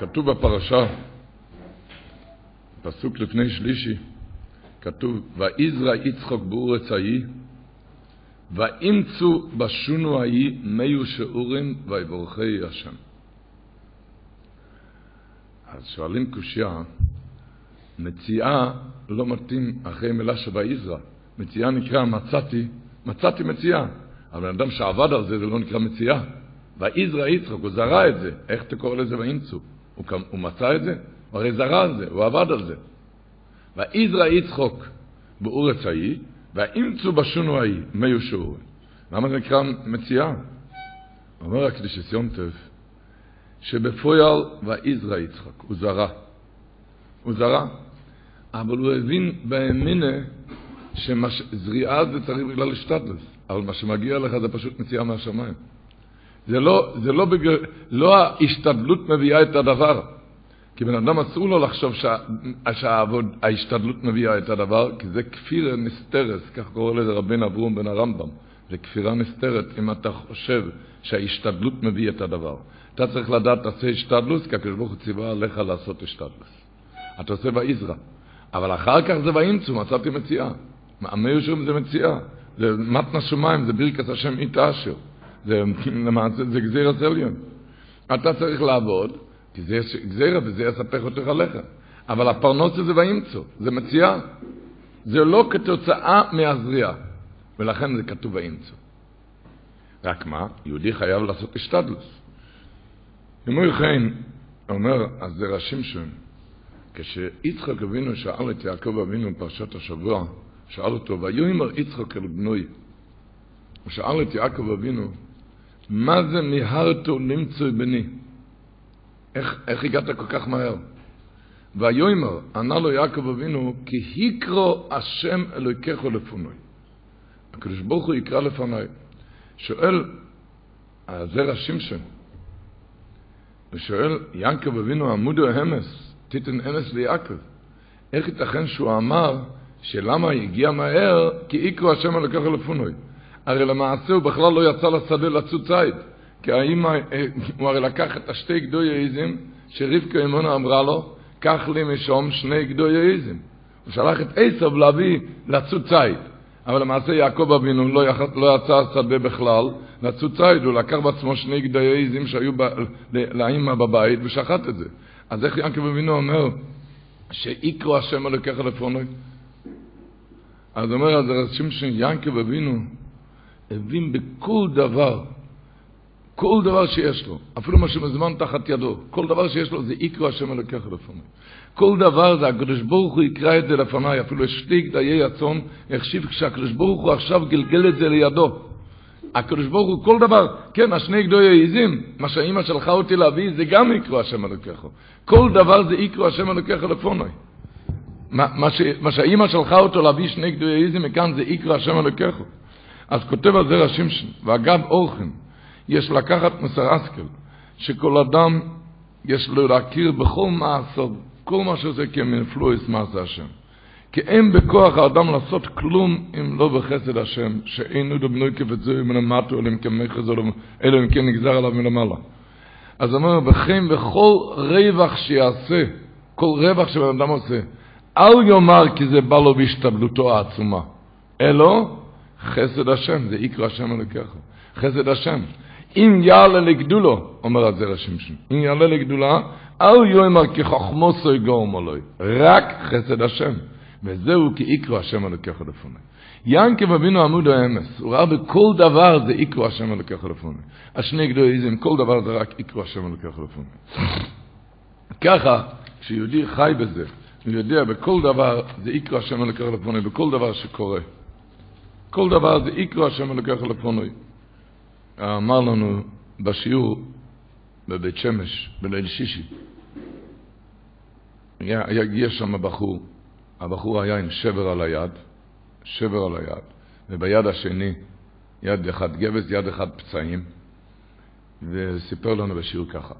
כתוב בפרשה, פסוק לפני שלישי, כתוב, ויזרע יצחוק באורץ ההיא, ואימצו בשונו ההיא מיו שאורים ויבורכי השם. אז שואלים קושייה, מציאה לא מתאים אחרי מילה שויזרע. מציאה נקרא מצאתי, מצאתי מציאה. אבל בן אדם שעבד על זה, זה לא נקרא מציאה. ויזרע יצחוק, הוא זרע את זה. איך אתה קורא לזה ואימצו? הוא, הוא מצא את זה? הוא הרי זרע על זה, הוא עבד על זה. ויזרע יצחוק באורץ ההיא, ואימצו בשונו ההיא, מיו שאורים. למה זה נקרא מציאה? אומר הקדישס יום טוב, שבפויל ויזרע יצחק, הוא זרע. הוא זרע, אבל הוא הבין באמינה שזריעה זה צריך בגלל השתדלוס, אבל מה שמגיע לך זה פשוט מציאה מהשמיים. זה לא, זה לא, בגלל, לא ההשתדלות מביאה את הדבר. כי בן אדם אסור לו לחשוב שה, שהעבוד, ההשתדלות מביאה את הדבר, כי זה כפירה נסתרת, כך קורא לזה רבן אברום בן הרמב"ם. זה כפירה נסתרת אם אתה חושב שההשתדלות מביא את הדבר. אתה צריך לדעת, תעשה השתדלוס, כי הקדוש ברוך הוא ציווה עליך לעשות השתדלוס. אתה עושה ויזרע. אבל אחר כך זה ואימצו, מצאתי מציאה. מאמר שום זה מציאה. זה מתנא שמיים, זה ברכת השם איתה אשר. זה למעשה, זה גזירת עליון. אתה צריך לעבוד, כי זה יש גזירה וזה יספך אותך עליך. אבל הפרנוס זה ואימצו, זה מציאה. זה לא כתוצאה מהזריעה, ולכן זה כתוב ואימצו. רק מה? יהודי חייב לעשות השתדלוס. אמור כן, אומר הזרע שמשון, כשיצחק אבינו שאל את יעקב אבינו בפרשת השבוע, שאל אותו, ויאמר יצחק אל בנוי, הוא שאל את יעקב אבינו, מה זה מיהרתו למצוא בני? איך, איך הגעת כל כך מהר? ויאמר, ענה לו יעקב אבינו, כי יקרו השם אלוהיכך לפונוי. הקדוש ברוך הוא יקרא לפניי. שואל הזרע שמשון, ושואל יעקב אבינו עמודו אמס, תיתן אמס ליעקב. איך ייתכן שהוא אמר שלמה הגיע מהר, כי יקרו השם אלוהיכך לפונוי. הרי למעשה הוא בכלל לא יצא לשדה לצוד ציד. כי האמא, הוא הרי לקח את השתי גדוי העיזים, שרבקה אמונה אמרה לו, קח לי משום שני גדוי העיזים. הוא שלח את עשב להביא לצוד ציד. אבל למעשה יעקב אבינו לא, יח... לא יצא שדה בכלל לצוד ציד, הוא לקח בעצמו שני גדוי העיזים שהיו ב... בבית ושחט את זה. אז איך יעקב אבינו אומר, שיקרו השם אלוקיך לפונוי? אז אומר אז שמשון יעקב אבינו, הבין בכל דבר, כל דבר שיש לו, אפילו מה שמזמן תחת ידו, כל דבר שיש לו זה יקרו השם אלוקיך לפניי. כל דבר זה הקדוש ברוך הוא יקרא את זה לפניי, אפילו שתי גדיי הצאן, החשיב כשהקדוש ברוך הוא עכשיו גלגל את זה לידו. הקדוש ברוך הוא כל דבר, כן, השני גדוי העיזים, מה שהאימא שלחה אותי להביא, זה גם יקרו השם אלוקיך. כל דבר זה יקרו השם אלוקיך לפניי. מה, מה, ש, מה שהאימא שלחה אותו להביא שני גדוי העיזים מכאן זה יקרו השם אלוקיך. אז כותב על זה רשימשן, ואגב אורחן, יש לקחת מסר אסקל, שכל אדם יש לו להכיר בכל מעשיו, כל מה שעושה כמנפלויס מעשה השם. כי אין בכוח האדם לעשות כלום אם לא בחסד השם, שאין עוד בנוי כפצוי מלמטו, אלא אם כן מכרז, אלא אם כן נגזר עליו מלמעלה. אז אומר, וכן בכל רווח שיעשה, כל רווח שבן אדם עושה, אל יאמר כי זה בא לו בהשתבלותו העצומה, אלא חסד השם, זה יקרא השם אלוקיך. חסד השם. אם יעלה לגדולו, אומר הזרע שמשון, אם יעלה לגדולה, אל יאמר כי חכמו סוי אלוהי, רק חסד השם. וזהו כי יקרא השם אלוקיך לפני. ינקב אבינו עמוד האמס, הוא ראה בכל דבר זה יקרא השם אלוקיך לפני. השני גדוליזם, כל דבר זה רק יקרא השם אלוקיך לפני. ככה, כשיהודי חי בזה, הוא יודע בכל דבר זה יקרא השם אלוקיך לפני, בכל דבר שקורה. כל דבר זה יקרא השם אלוקיך לפני. אמר לנו בשיעור בבית שמש, בליל שישי. היה, הגיע שם בחור, הבחור היה עם שבר על היד, שבר על היד, וביד השני יד אחד גבס, יד אחד פצעים, וסיפר לנו בשיר ככה,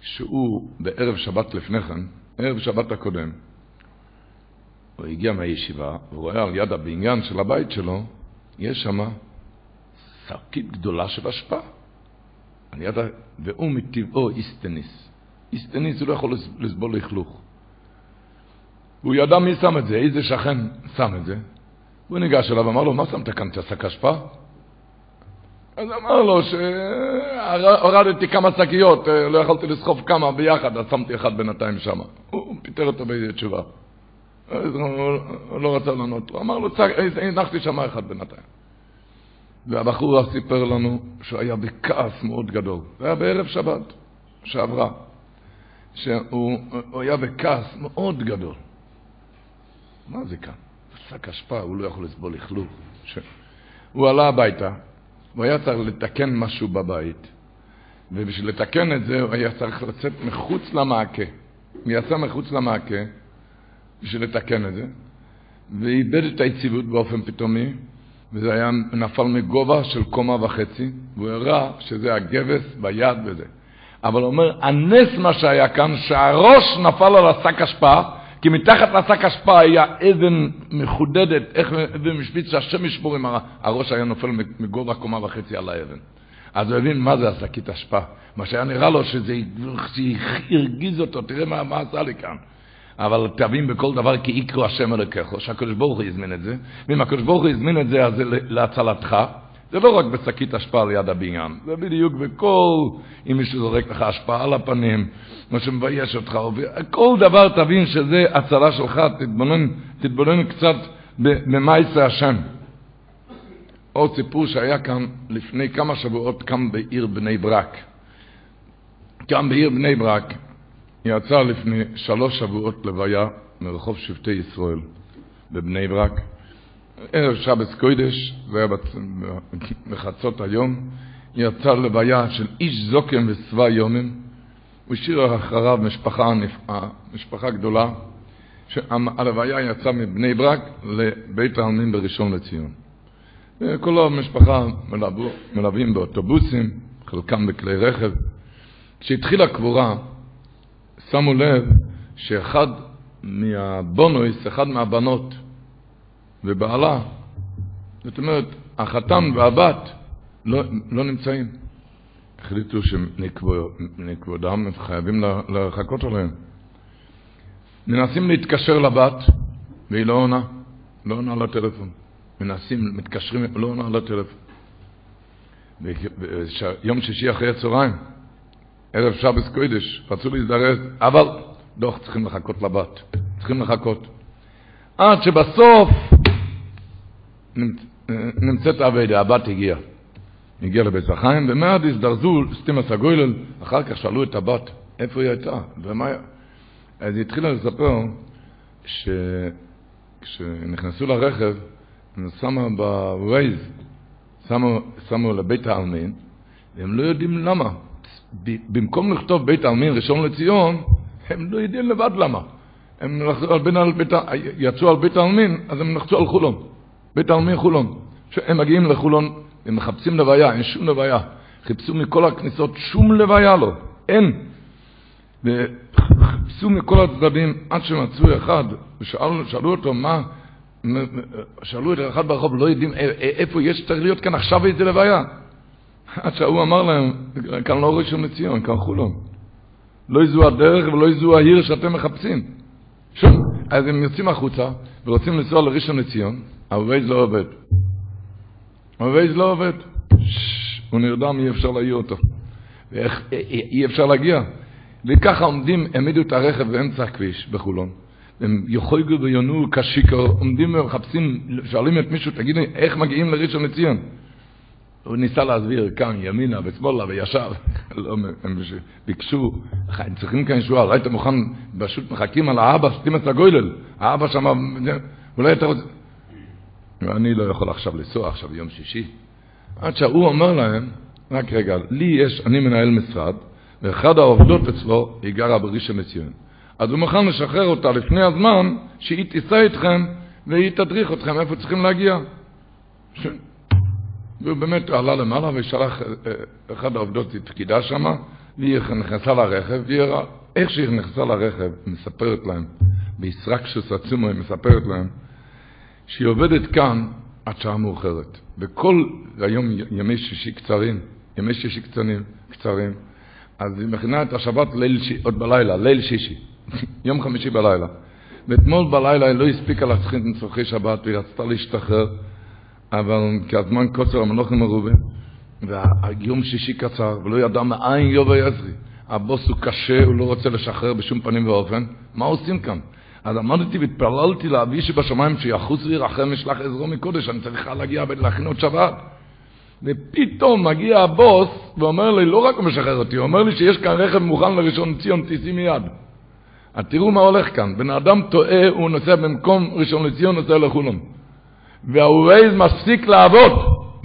שהוא בערב שבת לפני כן, ערב שבת הקודם, הוא הגיע מהישיבה, והוא רואה על יד הבניין של הבית שלו, יש שם שקית גדולה של אשפה. יד... והוא מטבעו איסטניס. איסטניס הוא לא יכול לסבול לכלוך. הוא ידע מי שם את זה, איזה שכן שם את זה. הוא ניגש אליו ואמר לו, מה שמת כאן את השק אשפה? אז אמר לו שהורדתי כמה שקיות, לא יכולתי לסחוב כמה ביחד, אז שמתי אחד בינתיים שם. הוא פיטר אותו באיזה תשובה. הוא לא רצה לענות. הוא אמר לו, הנחתי שם אחד בינתיים. והבחור סיפר לנו שהוא היה בכעס מאוד גדול. זה היה בערב שבת שעברה. שהוא היה בכעס מאוד גדול. מה זה כאן? שק אשפה, הוא לא יכול לסבול לכלוך. ש... הוא עלה הביתה, הוא היה צריך לתקן משהו בבית, ובשביל לתקן את זה הוא היה צריך לצאת מחוץ למעקה. הוא יצא מחוץ למעקה בשביל לתקן את זה, ואיבד את היציבות באופן פתאומי, וזה היה נפל מגובה של קומה וחצי, והוא הראה שזה הגבס ביד וזה. אבל הוא אומר, הנס מה שהיה כאן, שהראש נפל על השק אשפה, כי מתחת לשק אשפה היה אבן מחודדת, איך אבן משפיץ שהשם ישמור עם הראש היה נופל מגובה קומה וחצי על האבן. אז הוא הבין מה זה השקית אשפה. מה שהיה נראה לו שזה הרגיז אותו, תראה מה, מה עשה לי כאן. אבל תבין בכל דבר כי יקרו השם אלוקיך, שהקדוש ברוך הוא הזמין את זה, ואם הקדוש ברוך הוא הזמין את זה, אז זה להצלתך. זה לא רק בשקית אשפה ליד הבניין, זה בדיוק בכל, אם מישהו זורק לך אשפה על הפנים, מה שמבייש אותך, כל דבר תבין שזה הצלה שלך, תתבונן, תתבונן קצת יצא השם. עוד סיפור שהיה כאן לפני כמה שבועות כאן בעיר בני ברק. כאן בעיר בני ברק יצא לפני שלוש שבועות לוויה מרחוב שבטי ישראל בבני ברק. ערב שבס קוידש, זה היה בחצות היום, יצא לוויה של איש זוקם ושבע יומים. הוא השאיר אחריו משפחה נפעה, משפחה גדולה, שהלוויה יצאה מבני ברק לבית העלמין בראשון לציון. כל המשפחה מלווים באוטובוסים, חלקם בכלי רכב. כשהתחילה הקבורה, שמו לב שאחד מהבונויס, אחד מהבנות ובעלה, זאת אומרת, החתן והבת לא, לא נמצאים. החליטו שנכבודם חייבים לחכות עליהם. מנסים להתקשר לבת, והיא לא עונה, לא עונה לטלפון. מנסים, מתקשרים, לא עונה לטלפון. יום שישי אחרי הצהריים, ערב שבס קודש, רצו להזדרז, אבל דוח צריכים לחכות לבת, צריכים לחכות. עד שבסוף נמצאת אבידה, הבת הגיעה. הגיעה לבית החיים, ומיד הזדרזו סתימת הגולל, אחר כך שאלו את הבת איפה היא הייתה, ומה. אז היא התחילה לספר שכשנכנסו לרכב, הם שמו ב Waze, שמו, שמו לבית העלמין, והם לא יודעים למה. במקום לכתוב בית העלמין ראשון לציון, הם לא יודעים לבד למה. הם יצאו על בית העלמין, אז הם נחצו על חולון. בית העלמין חולון. הם מגיעים לחולון, הם מחפשים לוויה, אין שום לוויה. חיפשו מכל הכניסות, שום לוויה לא, אין. וחיפשו מכל הצדדים עד שמצאו אחד, ושאלו אותו מה, שאלו את אחד ברחוב, לא יודעים איפה יש, צריך להיות כאן עכשיו איזה לוויה. עד שההוא אמר להם, כאן לא ראשון לציון, כאן חולון. לא יזו הדרך ולא יזו העיר שאתם מחפשים. שום. אז הם יוצאים החוצה ורוצים לנסוע לראשון לציון, הווייז לא עובד. הווייז לא עובד. הוא נרדם, אי אפשר להעיר אותו. ואיך, אי אפשר להגיע. וככה עומדים, העמידו את הרכב באמצע הכביש בחולון. הם יחויגו ויונו כשיקר, עומדים ומחפשים, שואלים את מישהו, תגיד לי, איך מגיעים לראשון לציון? הוא ניסה להסביר כאן, ימינה ושמאלה וישר. לא, הם ביקשו, הם צריכים כאן ישועה, לא היית מוכן, פשוט מחכים על האבא, סתים את הגוילל. האבא שם, אולי אתה רוצה... אני לא יכול עכשיו לנסוע, עכשיו יום שישי. עד שההוא אומר להם, רק רגע, לי יש, אני מנהל משרד, ואחד העובדות אצלו, היא גרה בראשון לציון. אז הוא מוכן לשחרר אותה לפני הזמן, שהיא תיסע איתכם, והיא תדריך אתכם איפה צריכים להגיע. ש... והוא באמת עלה למעלה ושלח, אה, אה, אחד העובדות היא פקידה שמה, והיא נכנסה לרכב, והיא, איך שהיא נכנסה לרכב, מספרת להם, בישרקשוס עצומו היא מספרת להם, שהיא עובדת כאן עד שעה מאוחרת. וכל היום ימי שישי קצרים, ימי שישי קצרים, קצרים, אז היא מכינה את השבת ליל, עוד בלילה, ליל שישי, יום חמישי בלילה. ואתמול בלילה היא לא הספיקה את צורכי שבת והיא רצתה להשתחרר, אבל כי הזמן קוצר המלוכים מרובה, והיום שישי קצר, ולא ידע מאין יובה יזרי. הבוס הוא קשה, הוא לא רוצה לשחרר בשום פנים ואופן. מה עושים כאן? אז עמדתי והתפללתי לאבי שבשמיים שיחוץ וירחם ישלח עזרו מקודש, אני צריכה להגיע עוד שבת. ופתאום מגיע הבוס ואומר לי, לא רק הוא משחרר אותי, הוא אומר לי שיש כאן רכב מוכן לראשון ציון, תיסעי מיד. אז תראו מה הולך כאן. בן אדם טועה, הוא נוסע במקום ראשון לציון, נוסע לחולון. והווייז מפסיק לעבוד.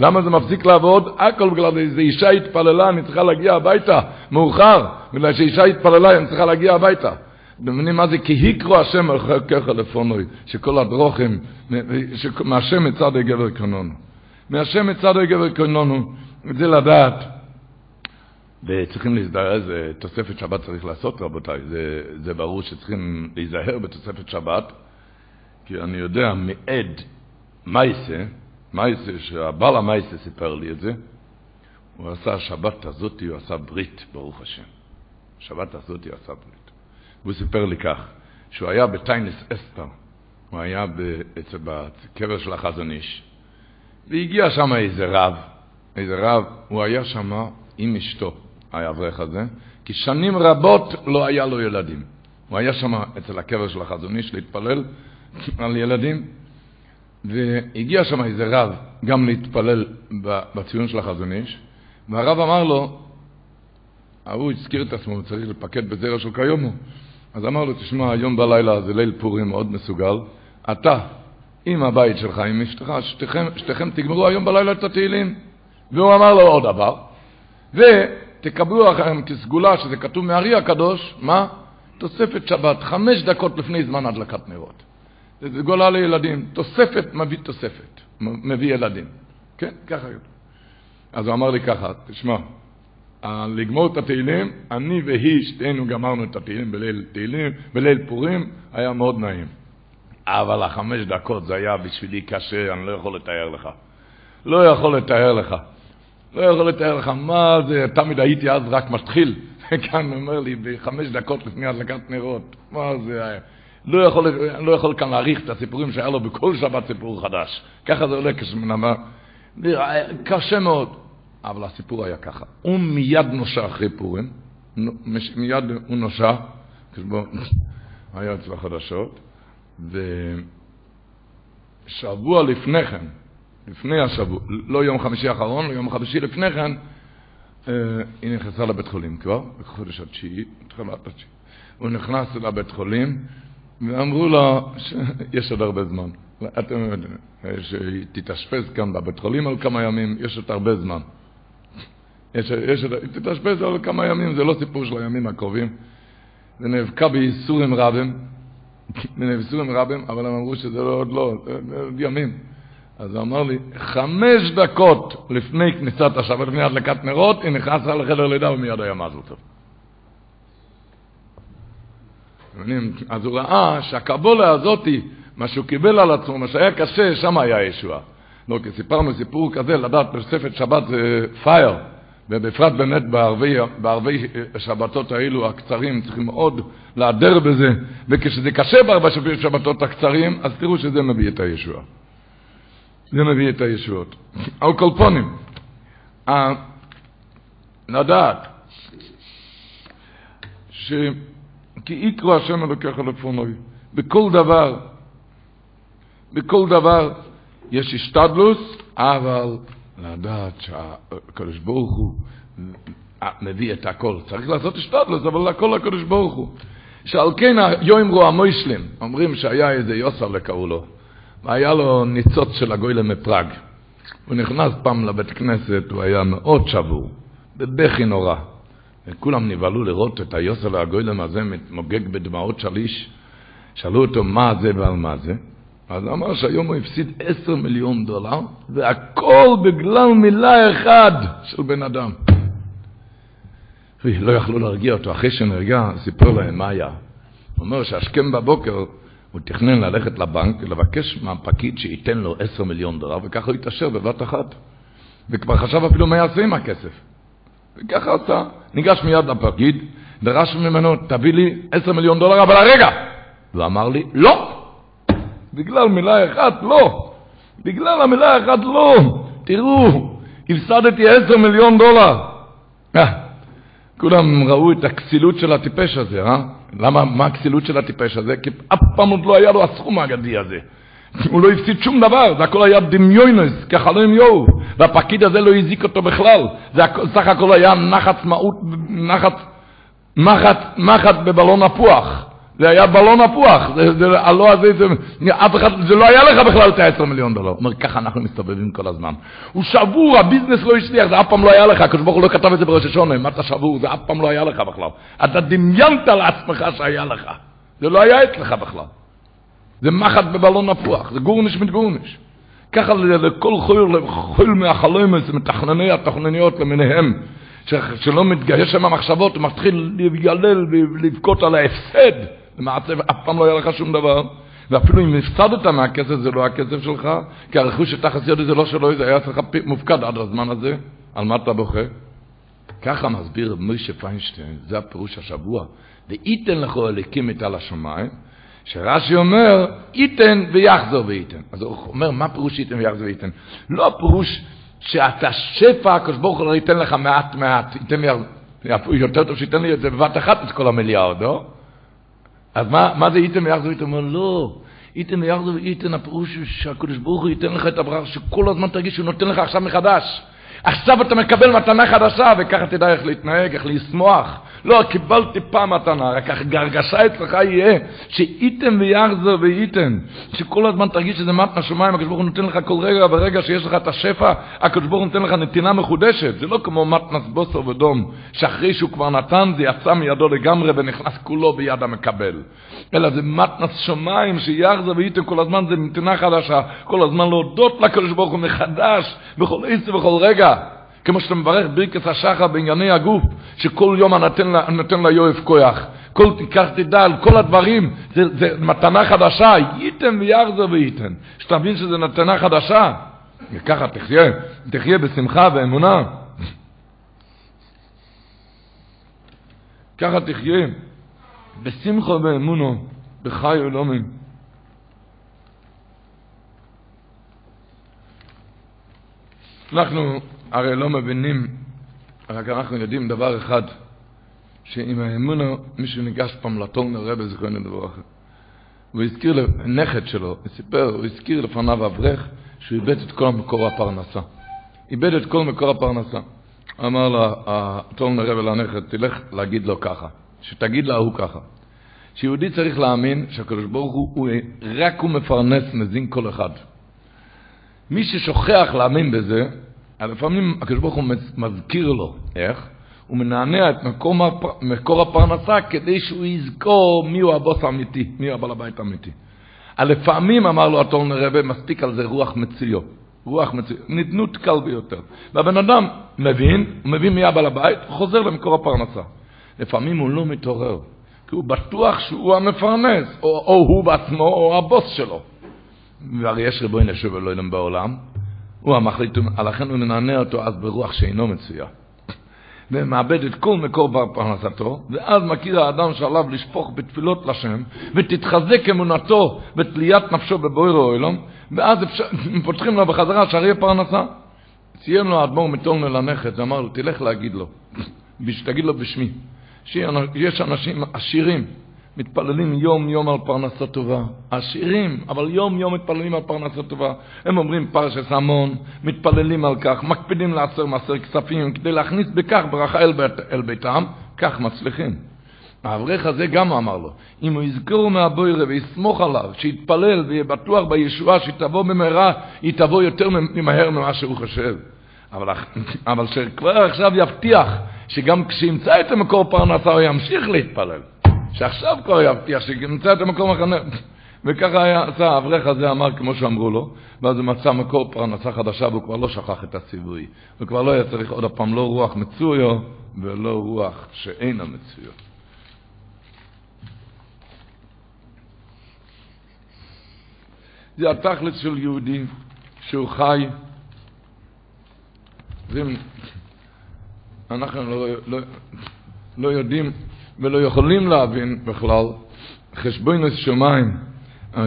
למה זה מפסיק לעבוד? הכל בגלל איזו אישה התפללה, אני צריכה להגיע הביתה, מאוחר. בגלל שאישה התפללה, אני צריכה להגיע הביתה. אתם מבינים מה זה? כי היקרו השם ככה לפונוי, שכל הדרוכים, מהשם מצד הגבר קנונו. מהשם מצד הגבר קנונו, זה לדעת. וצריכים להזדהר, איזה תוספת שבת צריך לעשות, רבותיי. זה, זה ברור שצריכים להיזהר בתוספת שבת, כי אני יודע מעד מייסה, מייסה, שהבעל המייסה סיפר לי את זה, הוא עשה השבת הזאת, הוא עשה ברית, ברוך השם. השבת הזאת הוא עשה ברית. והוא סיפר לי כך, שהוא היה בטיינס אסתר, הוא היה בקבר של החזון איש, והגיע שם איזה רב, איזה רב, הוא היה שם עם אשתו, האברך הזה, כי שנים רבות לא היה לו ילדים. הוא היה שם אצל הקבר של החזון איש להתפלל על ילדים, והגיע שם איזה רב גם להתפלל בציון של החזון איש, והרב אמר לו, ההוא הזכיר את עצמו, הוא צריך לפקד בזרע של קיומו. אז אמר לו, תשמע, היום בלילה זה ליל פורים מאוד מסוגל, אתה עם הבית שלך, עם אשתך, שתיכם, שתיכם תגמרו היום בלילה את התהילים. והוא אמר לו עוד דבר, ותקבלו לכם כסגולה, שזה כתוב מהארי הקדוש, מה? תוספת שבת, חמש דקות לפני זמן הדלקת נרות. זה סגולה לילדים, תוספת מביא תוספת, מביא ילדים. כן, ככה. אז הוא אמר לי ככה, תשמע, לגמור את התהילים, אני והיא, שתינו גמרנו את התהילים בליל תהילים, בליל פורים, היה מאוד נעים. אבל החמש דקות זה היה בשבילי קשה, אני לא יכול לתאר לך. לא יכול לתאר לך. לא יכול לתאר לך מה זה, תמיד הייתי אז רק מתחיל, וכאן אומר לי, בחמש דקות לפני הדלקת נרות, מה זה היה? לא יכול, לא יכול כאן להעריך את הסיפורים שהיה לו בכל שבת סיפור חדש. ככה זה עולה כשמנמה. קשה מאוד. אבל הסיפור היה ככה. הוא מיד נושע אחרי פורים, מיד הוא נושע, היה אצל החדשות, ושבוע לפני כן, לפני השבוע, לא יום חמישי האחרון, לא יום חמישי לפני כן, אה, היא נכנסה לבית חולים כבר, בחודש התשיעי, תחילת התשיעי. הוא נכנס לבית חולים, ואמרו לו שיש עוד הרבה זמן. אתם יודעים, שהיא תתאשפז כאן בבית חולים על כמה ימים, יש עוד הרבה זמן. יש, יש, תתאשפז על כמה ימים, זה לא סיפור של הימים הקרובים. זה נאבקה בייסורים רבים, בייסורים רבים, אבל הם אמרו שזה לא, עוד לא, עוד ימים. אז הוא אמר לי, חמש דקות לפני כניסת השבת, לפני הדלקת נרות, היא נכנסה לחדר לידה ומיד היה מזל טוב. אז הוא ראה שהקבולה הזאתי, מה שהוא קיבל על עצמו, מה שהיה קשה, שם היה ישועה. לא, כי סיפרנו סיפור כזה, לדעת תוספת שבת זה פייר. ובפרט באמת בערבי, בערבי השבתות האלו הקצרים, צריכים מאוד להדר בזה, וכשזה קשה בארבע שבתות הקצרים, אז תראו שזה מביא את הישועה. זה מביא את הישועות. על כל פונים, לדעת שכי יקרו השם אלוקיך לפונוי, בכל דבר, בכל דבר יש השתדלוס, אבל לדעת שהקדוש ברוך הוא מביא את הכל. צריך לעשות השתדלוס, אבל הכל הקדוש ברוך הוא. שעל כן יאמרו המוישלים, אומרים שהיה איזה יוסר קראו לו, והיה לו ניצוץ של הגוילם מפראג. הוא נכנס פעם לבית כנסת, הוא היה מאוד שבור, בבכי נורא. וכולם נבהלו לראות את היוסל הגוילם הזה מתמוגג בדמעות שליש. שאלו אותו מה זה ועל מה זה. אז הוא אמר שהיום הוא הפסיד עשר מיליון דולר, והכל בגלל מילה אחת של בן אדם. לא יכלו להרגיע אותו. אחרי שנרגע, סיפר להם מה היה. הוא אומר שהשכם בבוקר, הוא תכנן ללכת לבנק ולבקש מהפקיד שייתן לו עשר מיליון דולר, וככה הוא יתעשר בבת אחת. וכבר חשב אפילו מה יעשה עם הכסף. וככה עשה. ניגש מיד לפקיד, דרש ממנו, תביא לי עשר מיליון דולר, אבל הרגע! והוא אמר לי, לא! בגלל מילה אחת, לא! בגלל המילה אחת, לא! תראו, הפסדתי עשר מיליון דולר. אה, כולם ראו את הכסילות של הטיפש הזה, אה? למה, מה הכסילות של הטיפש הזה? כי אף פעם עוד לא היה לו הסכום האגדי הזה. הוא לא הפסיד שום דבר, זה הכל היה דמיונס, כחלום יואו, והפקיד הזה לא הזיק אותו בכלל, זה סך הכל היה נחת מהות, נחת, מחט, מחט בבלון הפוח. זה היה בלון הפוח, זה, זה, הלא הזה, זה, אף אחד, זה לא היה לך בכלל את ה-10 מיליון דולר. הוא אומר, ככה אנחנו מסתובבים כל הזמן. הוא שבור, הביזנס לא הצליח, זה אף פעם לא היה לך, הקדוש ברוך הוא לא כתב את זה בראש השונה, מה אתה שבור, זה אף פעם לא היה לך בכלל. אתה דמיינת לעצמך שהיה לך, זה לא היה אצלך בכלל. זה מחט בבלון הפוח, זה גורניש מתגורניש. ככה לכל חול, חול מהחלומס, מתכנני התכנניות למיניהם, שלא מתגייס שם המחשבות, הוא מתחיל להתגלל ולבכות על ההפסד. למעשה אף פעם לא היה לך שום דבר. ואפילו אם הפסדת מהכסף, זה לא הכסף שלך, כי הרכוש שתחת ידי זה לא שלו, זה היה אצלך מופקד עד הזמן הזה. על מה אתה בוכה? ככה מסביר מוישה פיינשטיין, זה הפירוש השבוע. וייתן לך אליקים את על השמיים, שרש"י אומר, ייתן ויחזור וייתן. אז הוא אומר, מה פירוש ייתן ויחזור וייתן? לא הפירוש שאתה שפע, הקדוש ברוך הוא ייתן לך מעט מעט, ייתן לי, יותר טוב שייתן לי את זה בבת אחת את כל המיליארד, לא? אז מה, מה זה ייתן ויחזור וייתן? הוא אומר, לא. ייתן ויחזור וייתן, הפירוש הוא שהקדוש ברוך הוא ייתן לך את הברכה, שכל הזמן תרגיש שהוא נותן לך עכשיו מחדש. עכשיו אתה מקבל מתנה חדשה, וככה תדע איך להתנהג, איך לשמוח. לא, קיבלתי פעם מתנה, רק הרגשה אצלך יהיה שאיתם ויחזור ואיתם. שכל הזמן תרגיש שזה מתנה שמיים, הקדוש ברוך הוא נותן לך כל רגע ורגע שיש לך את השפע, הקדוש ברוך הוא נותן לך נתינה מחודשת. זה לא כמו מתנס בוסר ודום, שאחרי שהוא כבר נתן זה יצא מידו לגמרי ונכנס כולו ביד המקבל. אלא זה מתנס שמיים שיחזור ואיתם כל הזמן, זה נתינה חדשה. כל הזמן להודות לקדוש ברוך הוא מחדש, בכל עשר ובכל רגע. כמו שאתה מברך ברכת השחר בענייני הגוף, שכל יום נותן, נותן ליואף כוח. כל תיקח תדע על כל הדברים, זה, זה מתנה חדשה, ייתן ויחזר וייתן. שתבין שזה מתנה חדשה. וככה תחיה, תחיה בשמחה ואמונה. ככה תחיה בשמחה ואמונו, בחי עולמים. אנחנו הרי לא מבינים, רק אנחנו יודעים דבר אחד, שעם האמונה מישהו ניגש פעם לטולנר רבי זכרנו לברכה. הוא הזכיר לנכד שלו, הוא סיפר, הוא הזכיר לפניו אברך שהוא איבד את כל מקור הפרנסה. איבד את כל מקור הפרנסה. אמר לה, הטולנר רבי לנכד, תלך להגיד לו ככה, שתגיד לה הוא ככה. שיהודי צריך להאמין שהקדוש ברוך הוא, הוא רק הוא מפרנס מזין כל אחד. מי ששוכח להאמין בזה, לפעמים הקדוש ברוך הוא מזכיר לו, איך? הוא מנענע את מקור, מקור הפרנסה כדי שהוא יזכור מיהו הבוס האמיתי, מיהו הבעל הבית האמיתי. לפעמים, אמר לו הטורן רבה, מספיק על זה רוח מציו. רוח מציו, נתנות קל ביותר. והבן אדם מבין, הוא מבין מי הבעל הבית, חוזר למקור הפרנסה. לפעמים הוא לא מתעורר, כי הוא בטוח שהוא המפרנס, או, או הוא בעצמו, או הבוס שלו. והרי יש ריבוי נשוב אלוהים בעולם, הוא המחליט, לכן הוא מנענע אותו אז ברוח שאינו מצויה. ומאבד את כל מקור פרנסתו, ואז מכיר האדם שעליו לשפוך בתפילות לשם, ותתחזק אמונתו בתליית נפשו בבויר האוילום, ואז אפשר, פותחים לו בחזרה שערי פרנסה. ציין לו האדמו"ר מטולנו לנכד, ואמר לו, תלך להגיד לו, תגיד לו בשמי, שיש אנשים עשירים, מתפללים יום יום על פרנסה טובה. עשירים, אבל יום יום מתפללים על פרנסה טובה. הם אומרים פרשת המון, מתפללים על כך, מקפידים לעצר מעשר כספים כדי להכניס בכך ברכה אל, בית, אל ביתם, כך מצליחים. האברך הזה גם אמר לו, אם הוא יזכור מהבוירה ויסמוך עליו, שיתפלל ויהיה בטוח בישועה שתבוא במהרה, היא תבוא יותר מהר ממה שהוא חושב. אבל, אבל שכבר עכשיו יבטיח שגם כשימצא את המקור פרנסה הוא ימשיך להתפלל. שעכשיו כבר יבטיח שימצא את המקור מחנה. וככה היה, עשה האברך הזה אמר כמו שאמרו לו, ואז הוא מצא מקור פרנסה חדשה והוא כבר לא שכח את הציווי. הוא כבר לא היה צריך עוד הפעם לא רוח מצויו ולא רוח שאינה מצויו. זה התכלס של יהודי שהוא חי. אנחנו לא, לא, לא יודעים ולא יכולים להבין בכלל חשבונס שמיים.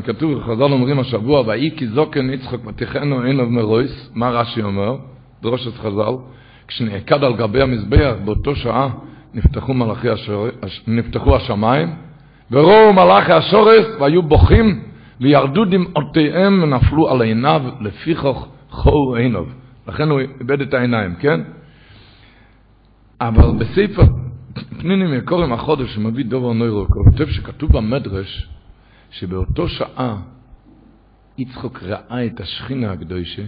כתוב, חז"ל אומרים השבוע, ויהי כי זוקן יצחק ותיכנו עיניו מרויס, מה רש"י אומר? דרושת חז"ל, כשנעקד על גבי המזבח באותו שעה נפתחו, מלאכי השור... נפתחו השמיים, וראו מלאכי השורס והיו בוכים וירדו דמעותיהם ונפלו על עיניו לפיכוך חור עיניו. לכן הוא איבד את העיניים, כן? אבל בספר פנינים יקורם החודש שמביא דובר נוירו, כותב שכתוב במדרש שבאותו שעה יצחוק ראה את השכינה הקדושה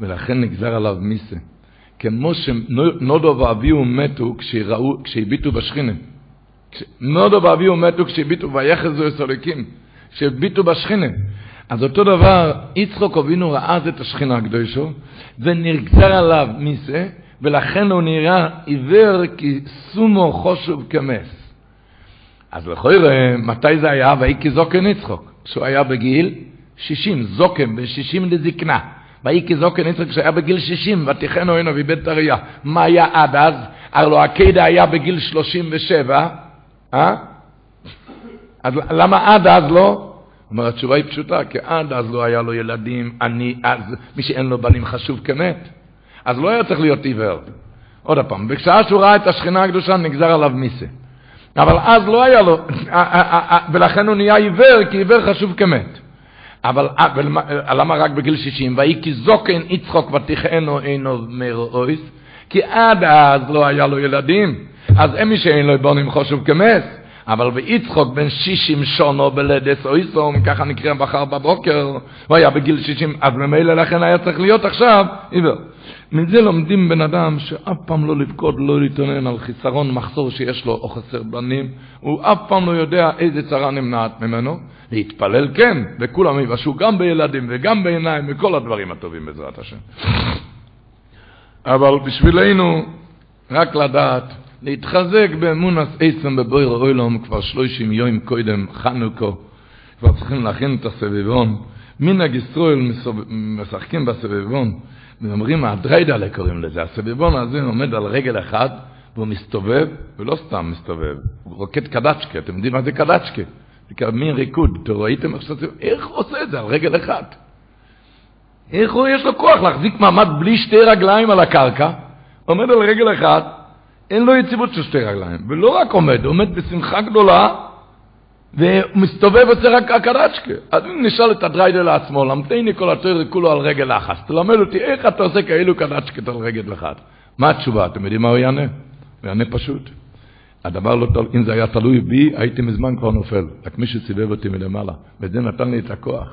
ולכן נגזר עליו מיסה. כמו שנודו ואביהו מתו כשהביטו בשכינה. נודו ואביהו מתו כשהביטו ויחזו את סולקים, כשהביטו בשכינה. אז אותו דבר, יצחוק אבינו ראה את השכינה הקדושו, ונגזר עליו מיסה, ולכן הוא נראה עיוור כי סומו חושוב כמס. אז לכויר, מתי זה היה? ויהי כזוקן יצחוק. כשהוא היה בגיל 60, זוקן, בין 60 לזקנה. ויהי כזוקן יצחוק כשהיה בגיל 60, ותיכנו הנו ואיבד את הראייה. מה היה עד אז? הלוא הקדה היה בגיל 37, אה? אז למה עד אז לא? אומר, התשובה היא פשוטה, כי עד אז לא היה לו ילדים, אני, אז מי שאין לו בנים חשוב כמת. אז לא היה צריך להיות עיוור. עוד פעם, בשעה שהוא ראה את השכינה הקדושה נגזר עליו מיסה. אבל אז לא היה לו, ולכן הוא נהיה עיוור, כי עיוור חשוב כמת. אבל למה רק בגיל 60? ויהי כי זוקן יצחוק ותכהנו אינו מרואיס, כי עד אז לא היה לו ילדים. אז אין מי שאין לו בונים חשוב כמת. אבל ביצחוק בן שישים שונו בלדס או איסום, ככה נקרא מחר בבוקר, הוא היה בגיל שישים, אז ממילא לכן היה צריך להיות עכשיו עיוור. מזה לומדים בן אדם שאף פעם לא לבכות, לא להתעונן על חיסרון מחסור שיש לו או חסר בנים, הוא אף פעם לא יודע איזה צרה נמנעת ממנו, להתפלל כן, וכולם יבשו גם בילדים וגם בעיניים וכל הדברים הטובים בעזרת השם. אבל בשבילנו רק לדעת להתחזק באמונס עצם בבויר אוילום כבר שלושים יום קודם חנוכו, כבר צריכים להכין את הסביבון. מנהג ישראל משחקים בסביבון, ואומרים, הדריידלה קוראים לזה. הסביבון הזה עומד על רגל אחד, והוא מסתובב, ולא סתם מסתובב, הוא רוקד קדצ'קה, אתם יודעים מה זה קדצ'קה? זה מין ריקוד, אתם ראיתם איך שזה, איך הוא עושה את זה על רגל אחד? איך הוא יש לו כוח להחזיק מעמד בלי שתי רגליים על הקרקע, עומד על רגל אחד, אין לו יציבות של שתי רגליים, ולא רק עומד, עומד בשמחה גדולה, ומסתובב עושה רק הקדצ'קה. אז אם נשאל את הדריידר לעצמו, למתני כל התואר כולו על רגל אחת, תלמד אותי איך אתה עושה כאלו קדצ'קת על רגל אחת. מה התשובה? אתם יודעים מה הוא יענה? הוא יענה פשוט. הדבר לא תלוי, אם זה היה תלוי בי, הייתי מזמן כבר נופל. רק מישהו סיבב אותי מלמעלה, וזה נתן לי את הכוח.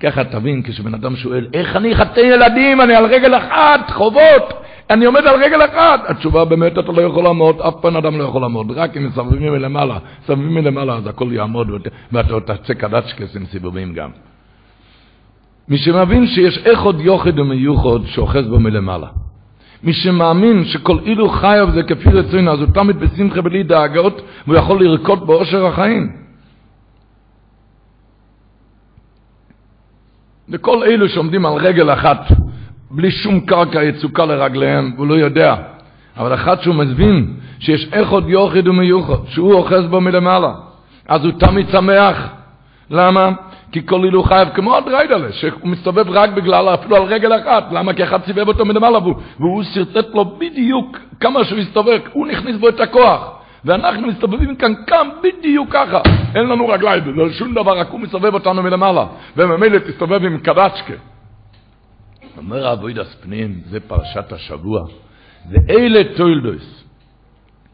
ככה תבין, כשבן אדם שואל, איך אני חטא ילדים, אני על רגל אחת, חובות, אני עומד על רגל אחת. התשובה באמת, אתה לא יכול לעמוד, אף פעם אדם לא יכול לעמוד, רק אם מסבבים מלמעלה, מסבבים מלמעלה, אז הכל יעמוד, ואתה תצא קדצ'קס עם סיבובים גם. מי שמבין שיש איכות יוחד ומיוחד שאוחז בו מלמעלה. מי שמאמין שכל אילו חייב זה כפי רצונו, אז הוא תמיד בשמחה בלי דאגות, והוא יכול לרקוד באושר החיים. לכל אלו שעומדים על רגל אחת, בלי שום קרקע יצוקה לרגליהם, הוא לא יודע. אבל אחד שהוא מבין שיש איכות יוחד ומיוחד, שהוא אוחז בו מלמעלה, אז הוא תמיד שמח. למה? כי כל אילו חייב כמו הדריידלה, שהוא מסתובב רק בגלל, אפילו על רגל אחת. למה? כי אחד סיבב אותו מלמעלה, והוא, והוא שרטט לו בדיוק כמה שהוא הסתובב, הוא נכניס בו את הכוח. ואנחנו מסתובבים כאן כאן בדיוק ככה. אין לנו רגליים, זה שום דבר, רק הוא מסתובב אותנו מלמעלה. וממילא תסתובב עם קדצ'קה. אומר אבוידס פנים, זה פרשת השבוע, ואלה טוילדוס,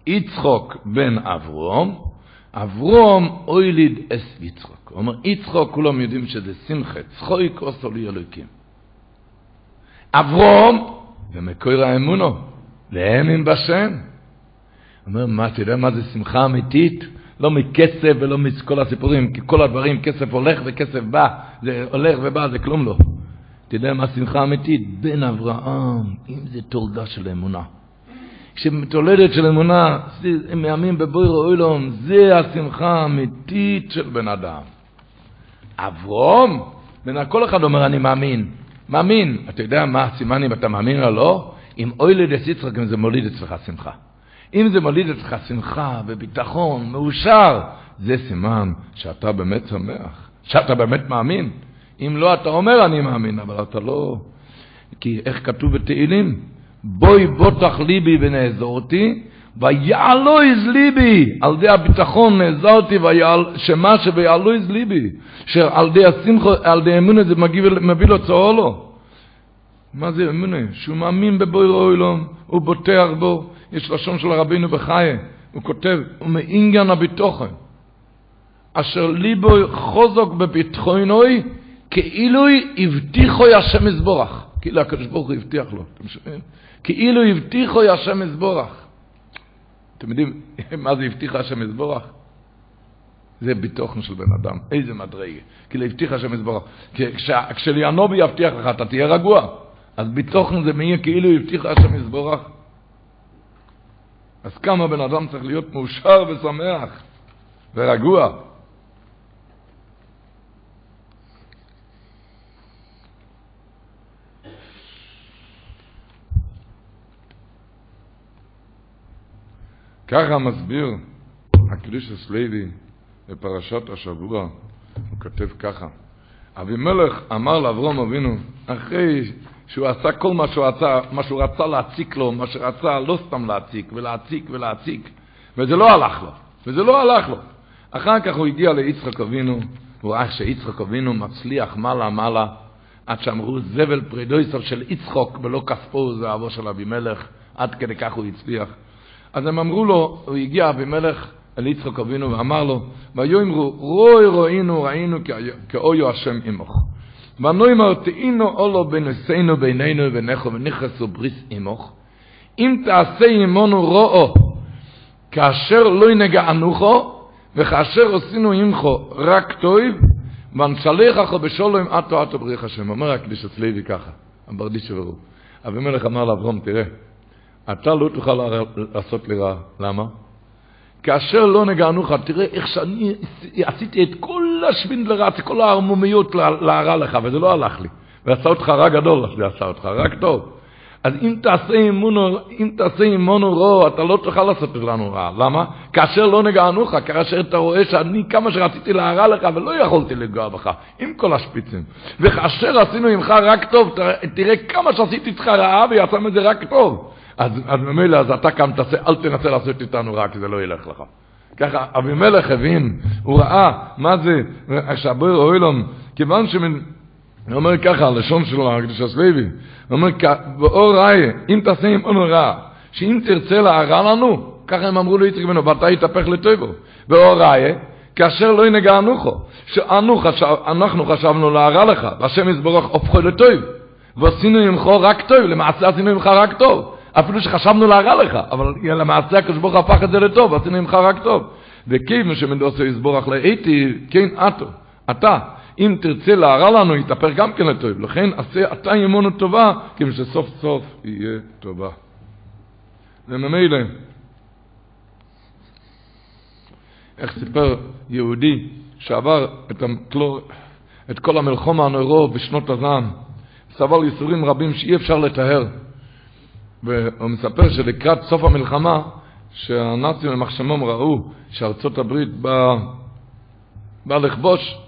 יצחוק בן אברום, אברום אויליד אס יצחוק. הוא אומר, יצחוק, כולם יודעים שזה שמחה, צחוי כוסו לי אלוקים. אברום, ומקור האמונו, להאמין בשם. אומר, מה, אתה יודע מה זה שמחה אמיתית? לא מכסף ולא מכל הסיפורים, כי כל הדברים, כסף הולך וכסף בא, זה הולך ובא, זה כלום לא. אתה יודע מה שמחה אמיתית? בן אברהם, אם זה תולדה של אמונה. כשתולדת של אמונה, מאמין בבויר אוילום, זה השמחה האמיתית של בן אדם. אברום, בין כל אחד אומר אני מאמין. מאמין. אתה יודע מה הסימן אם אתה מאמין או לא? אם אוילד את יצחק, אם זה מוליד אצלך שמחה. אם זה מוליד אצלך שמחה וביטחון, מאושר, זה סימן שאתה באמת שמח, שאתה באמת מאמין. אם לא, אתה אומר אני מאמין, אבל אתה לא... כי איך כתוב בתהילים? בואי בוטח ליבי ונעזורתי, ויעלו איז ליבי, על די הביטחון נעזרתי, שמה שביעלו איז ליבי, שעל די השמחו, על די אמונה זה מביא לו צהולו. מה זה אמונה? שהוא מאמין בבוי אוילום, הוא בוטח בו, יש לשון של רבינו בחיי, הוא כותב, ומעניין הביטוחן, אשר ליבו חוזק בביטחונוי, כאילו הבטיחו השם יזבורך. כאילו הקדוש ברוך הוא הבטיח לו, אתם שומעים? כאילו הבטיחו השם יזבורך. אתם יודעים מה זה הבטיח השם יזבורך? זה ביטוחן של בן אדם, איזה מדרגה. כאילו הבטיח השם יזבורך. כשליאנובי יבטיח לך, אתה תהיה רגוע. אז ביטוחן זה מי כאילו הבטיח השם יזבורך. אז כמה בן אדם צריך להיות מאושר ושמח ורגוע. ככה מסביר הקדוש לוי בפרשת השבוע, הוא כותב ככה: אבימלך אמר לאברום אבינו, אחרי שהוא עשה כל מה שהוא רצה, מה שהוא רצה להציק לו, מה שרצה לא סתם להציק, ולהציק ולהציק, וזה לא הלך לו, וזה לא הלך לו. אחר כך הוא הגיע ליצחק אבינו, הוא ראה שיצחק אבינו מצליח מעלה מעלה, עד שאמרו זבל פרידויסר של יצחוק ולא כספו זה אבו של אבימלך, עד כדי כך הוא הצליח. אז הם אמרו לו, הוא הגיע אבימלך אל יצחק אבינו ואמר לו, ויאמרו, רואי רואינו ראינו כאויו השם עמוך. ונאמר תהינו אולו בנסינו בינינו וביניכו ונכנסו בריס עמוך. אם תעשה עמנו רואו כאשר לא ינגענוכו וכאשר עשינו עמכו רק טוב ונשלחך בשולם עטו עטו בריך השם. אומר הקדיש הצליבי ככה, הברדיש וברור. אבימלך אמר לאברום, תראה, אתה לא תוכל לעשות לי רע. למה? כאשר לא נגענוך, תראה איך שאני עשיתי את כל השבינדלר, את כל הערמומיות להרע לך, וזה לא הלך לי. ועשה אותך רע גדול, זה עשה אותך רק טוב. אז אם תעשה אימונו, אם תעשה אימונו רוע, אתה לא תוכל לעשות לנו רע. למה? כאשר לא נגענוך, כאשר אתה רואה שאני כמה שרציתי להרע לך ולא יכולתי לפגוע בך, עם כל השפיצים. וכאשר עשינו עמך רק טוב, תראה כמה שעשיתי איתך רעה ויצא מזה רק טוב. אז, אז ממילא, אז אתה כאן תעשה, אל תנסה לעשות איתנו רע, כי זה לא ילך לך. ככה אבימלך הבין, הוא ראה מה זה, שהבויר אוילום, כיוון שמן, הוא אומר ככה, הלשון שלו, הקדוש הסלוי, הוא אומר, באור ראי, אם תעשה עם אונו רע, שאם תרצה להרע לנו, ככה הם אמרו ליצחק בנו, ואתה יתהפך לטובו. באור ראי, כאשר לא ינגע אנוכו, שאנחנו חשבנו להרע לך, והשם יזבורך הופכו לטוב, ועשינו ממך רק טוב, למעשה עשינו ממך רק טוב. אפילו שחשבנו להרע לך, אבל למעשה הקדוש הפך את זה לטוב, עשינו ממך רק טוב. וכיוון שמדוסו יסבורך לאיתי, כן אתו, אתה, אם תרצה להרע לנו, יתהפך גם כן לטוב. לכן עשה אתה ימונו טובה, כיוון שסוף סוף יהיה טובה. וממילא, איך סיפר יהודי שעבר את, המקלור, את כל המלחום הנוירו בשנות הזעם, סבל ייסורים רבים שאי אפשר לטהר. והוא מספר שלקראת סוף המלחמה, שהנאצים למחשמום ראו שארצות הברית באה בא לכבוש,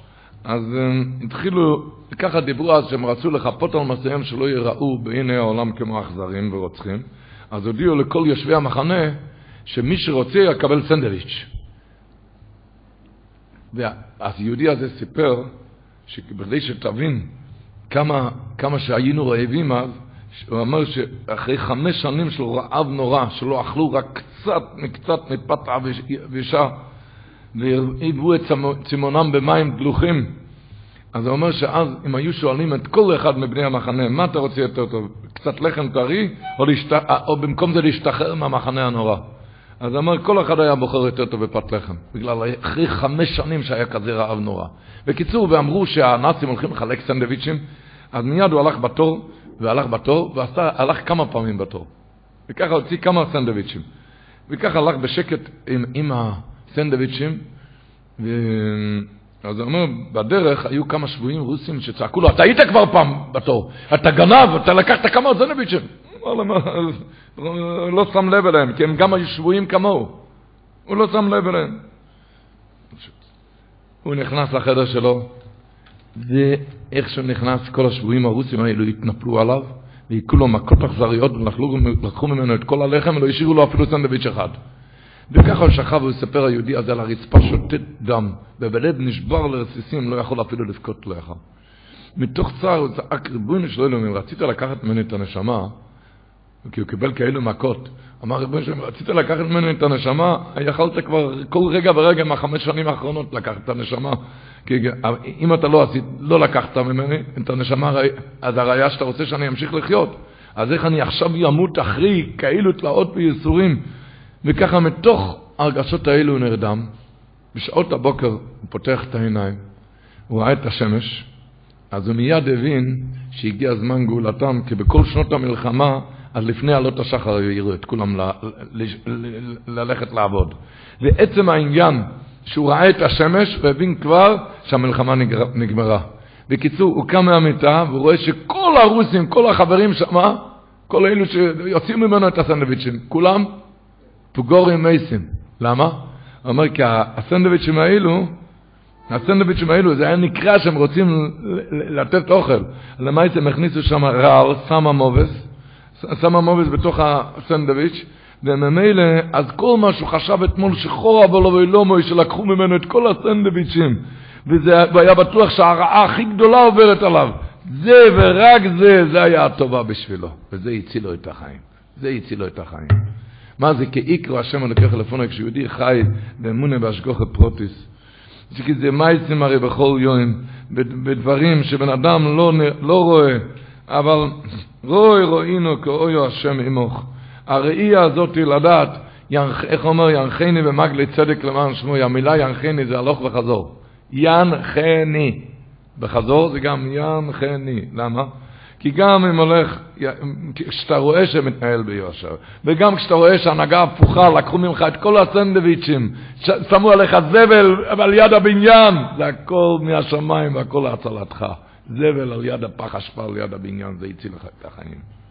אז הם התחילו, ככה דיברו אז שהם רצו לחפות על מעשיהם שלא ייראו בעיני העולם כמו אכזרים ורוצחים, אז הודיעו לכל יושבי המחנה שמי שרוצה יקבל סנדוויץ'. אז היהודי הזה סיפר, שכדי שתבין כמה, כמה שהיינו רעבים אז, הוא אומר שאחרי חמש שנים של רעב נורא, שלא אכלו רק קצת מקצת מפת עבישה, והרעיבו את צימונם במים דלוחים, אז הוא אומר שאז, אם היו שואלים את כל אחד מבני המחנה, מה אתה רוצה יותר טוב, קצת לחם טרי, או, להשת... או במקום זה להשתחרר מהמחנה הנורא? אז אומר, כל אחד היה בוחר יותר טוב בפת לחם, בגלל אחרי חמש שנים שהיה כזה רעב נורא. בקיצור, ואמרו שהנאצים הולכים לחלק סנדוויצ'ים, אז מיד הוא הלך בתור, והלך בתור, והלך כמה פעמים בתור. וככה הוציא כמה סנדוויצ'ים. וככה הלך בשקט עם, עם הסנדוויצ'ים, ו... אז הוא אומר, בדרך היו כמה שבויים רוסים שצעקו לו, אתה היית כבר פעם בתור, אתה גנב, אתה לקחת כמה סנדוויצ'ים. לא שם לב אליהם, כי הם גם היו שבויים כמוהו. הוא לא שם לב אליהם. הוא נכנס לחדר שלו, ואיך שהוא נכנס, כל השבויים הרוסים האלו התנפלו עליו, והיכו לו מכות אכזריות, ולקחו ממנו את כל הלחם, ולא השאירו לו אפילו סנדוויץ' אחד. וככה הוא שכב וספר היהודי הזה על הרצפה שותת דם, ובלב נשבר לרסיסים, לא יכול אפילו לבכות לא יכול. מתוך צער הוא צעק, ריבונו של עולם, אם רצית לקחת ממני את הנשמה, כי הוא קיבל כאלו מכות, אמר ריבונו של עולם, רצית לקחת ממני את הנשמה, יכלת כבר כל רגע ורגע מהחמש שנים האחרונות לקחת את הנשמה. כי אם אתה לא עשית, לא לקחת ממני את הנשמה, אז הראיה שאתה רוצה שאני אמשיך לחיות. אז איך אני עכשיו אמות אחרי כאילו תלאות וייסורים? וככה מתוך הרגשות האלו הוא נרדם. בשעות הבוקר הוא פותח את העיניים, הוא ראה את השמש, אז הוא מיד הבין שהגיע זמן גאולתם, כי בכל שנות המלחמה, אז לפני עלות השחר העירו את כולם ללכת לעבוד. ועצם העניין שהוא ראה את השמש והבין כבר שהמלחמה נגמרה. בקיצור, הוא קם מהמיטה והוא רואה שכל הרוסים, כל החברים שם, כל אלו שיוצאים ממנו את הסנדוויצ'ים, כולם פוגורים מייסים. למה? הוא אומר, כי הסנדוויצ'ים האלו, הסנדוויצ'ים האלו, זה היה נקרא שהם רוצים לתת אוכל. למעשה הם הכניסו שם רעל, סמה מובס, סמה מובס בתוך הסנדוויץ', וממילא, אז כל מה שהוא חשב אתמול שחור אבל ואילומו, שלקחו ממנו את כל הסנדוויצ'ים, וזה, והיה בטוח שהרעה הכי גדולה עוברת עליו. זה ורק זה, זה היה הטובה בשבילו, וזה הציל לו את החיים. זה הציל לו את החיים. מה זה כאיקרו השם הלקח לפונו כשיהודי חי באמונה בהשגוחת פרוטיס. כי זה מייסים הרי בכל יום, בדברים שבן אדם לא, לא רואה, אבל רואי רואינו כאויו השם עמוך. הראייה הזאת לדעת, ינח, איך אומר ינחני במגלי צדק למען שמו, המילה ינחני זה הלוך וחזור. ינחני. בחזור זה גם ינחני. למה? כי גם אם הולך, כשאתה רואה שמתנהל ביושר, וגם כשאתה רואה שהנהגה הפוכה, לקחו ממך את כל הסנדוויצ'ים, שמו עליך זבל על יד הבניין, זה הכל מהשמיים והכל להצלתך. זבל על יד הפח אשפה על יד הבניין, זה הציל לך את החיים.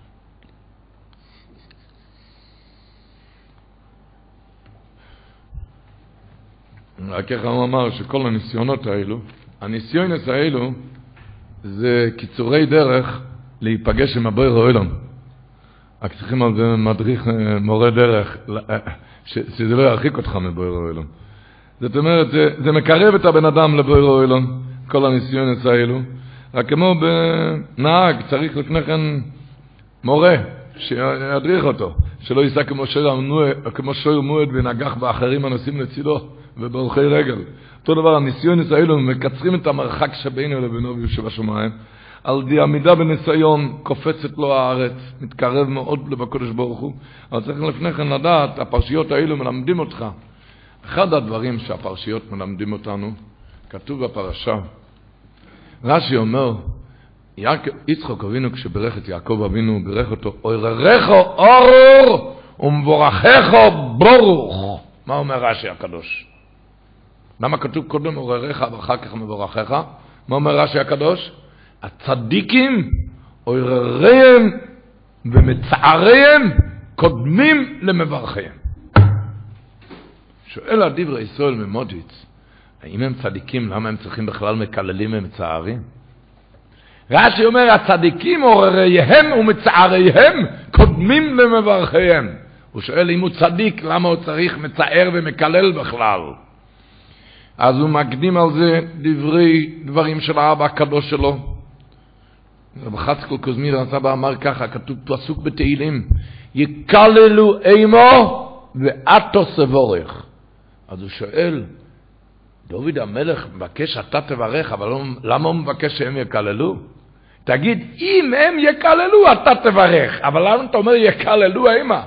איך הוא אמר שכל הניסיונות האלו, הניסיונס האלו זה קיצורי דרך להיפגש עם הבויר אוילון. רק צריכים על זה מדריך אה, מורה דרך, אה, שזה לא ירחיק אותך מבויר אוילון. זאת אומרת, זה, זה מקרב את הבן אדם לבויר אוילון, כל הניסיונס האלו. רק כמו בנהג, צריך לפני כן מורה שידריך אותו, שלא ייסע כמו שיר מועד ונגח באחרים הנוסעים לצידו ובהולכי רגל. אותו דבר, הניסיונס האלו מקצרים את המרחק שבינו לבינו שבשמיים. על די עמידה בניסיון קופצת לו הארץ, מתקרב מאוד לבקודש ברוך הוא, אבל צריך לפני כן לדעת, הפרשיות האלו מלמדים אותך. אחד הדברים שהפרשיות מלמדים אותנו, כתוב בפרשה, רש"י אומר, יצחוק אבינו כשברך את יעקב אבינו, ברך אותו, אוררךו אורור ומבורכךו ברוך. מה אומר רש"י הקדוש? למה כתוב קודם עורריך ואחר כך מבורכיך? מה אומר רש"י הקדוש? הצדיקים, עורריהם ומצעריהם קודמים למברכיהם. שואל הדברי ישראל ממודיץ, האם הם צדיקים, למה הם צריכים בכלל מקללים ומצערים? רש"י אומר, הצדיקים עורריהם ומצעריהם קודמים למברכיהם. הוא שואל אם הוא צדיק, למה הוא צריך מצער ומקלל בכלל? אז הוא מקדים על זה דברי, דברים של האבא הקדוש שלו. רב חצקול קוזמיר הסבא אמר ככה, כתוב פסוק בתהילים, יקללו אימו ואתו סבורך. אז הוא שואל, דוד המלך מבקש אתה תברך, אבל לא, למה הוא מבקש שהם יקללו? תגיד, אם הם יקללו, אתה תברך, אבל למה אתה אומר יקללו אימה?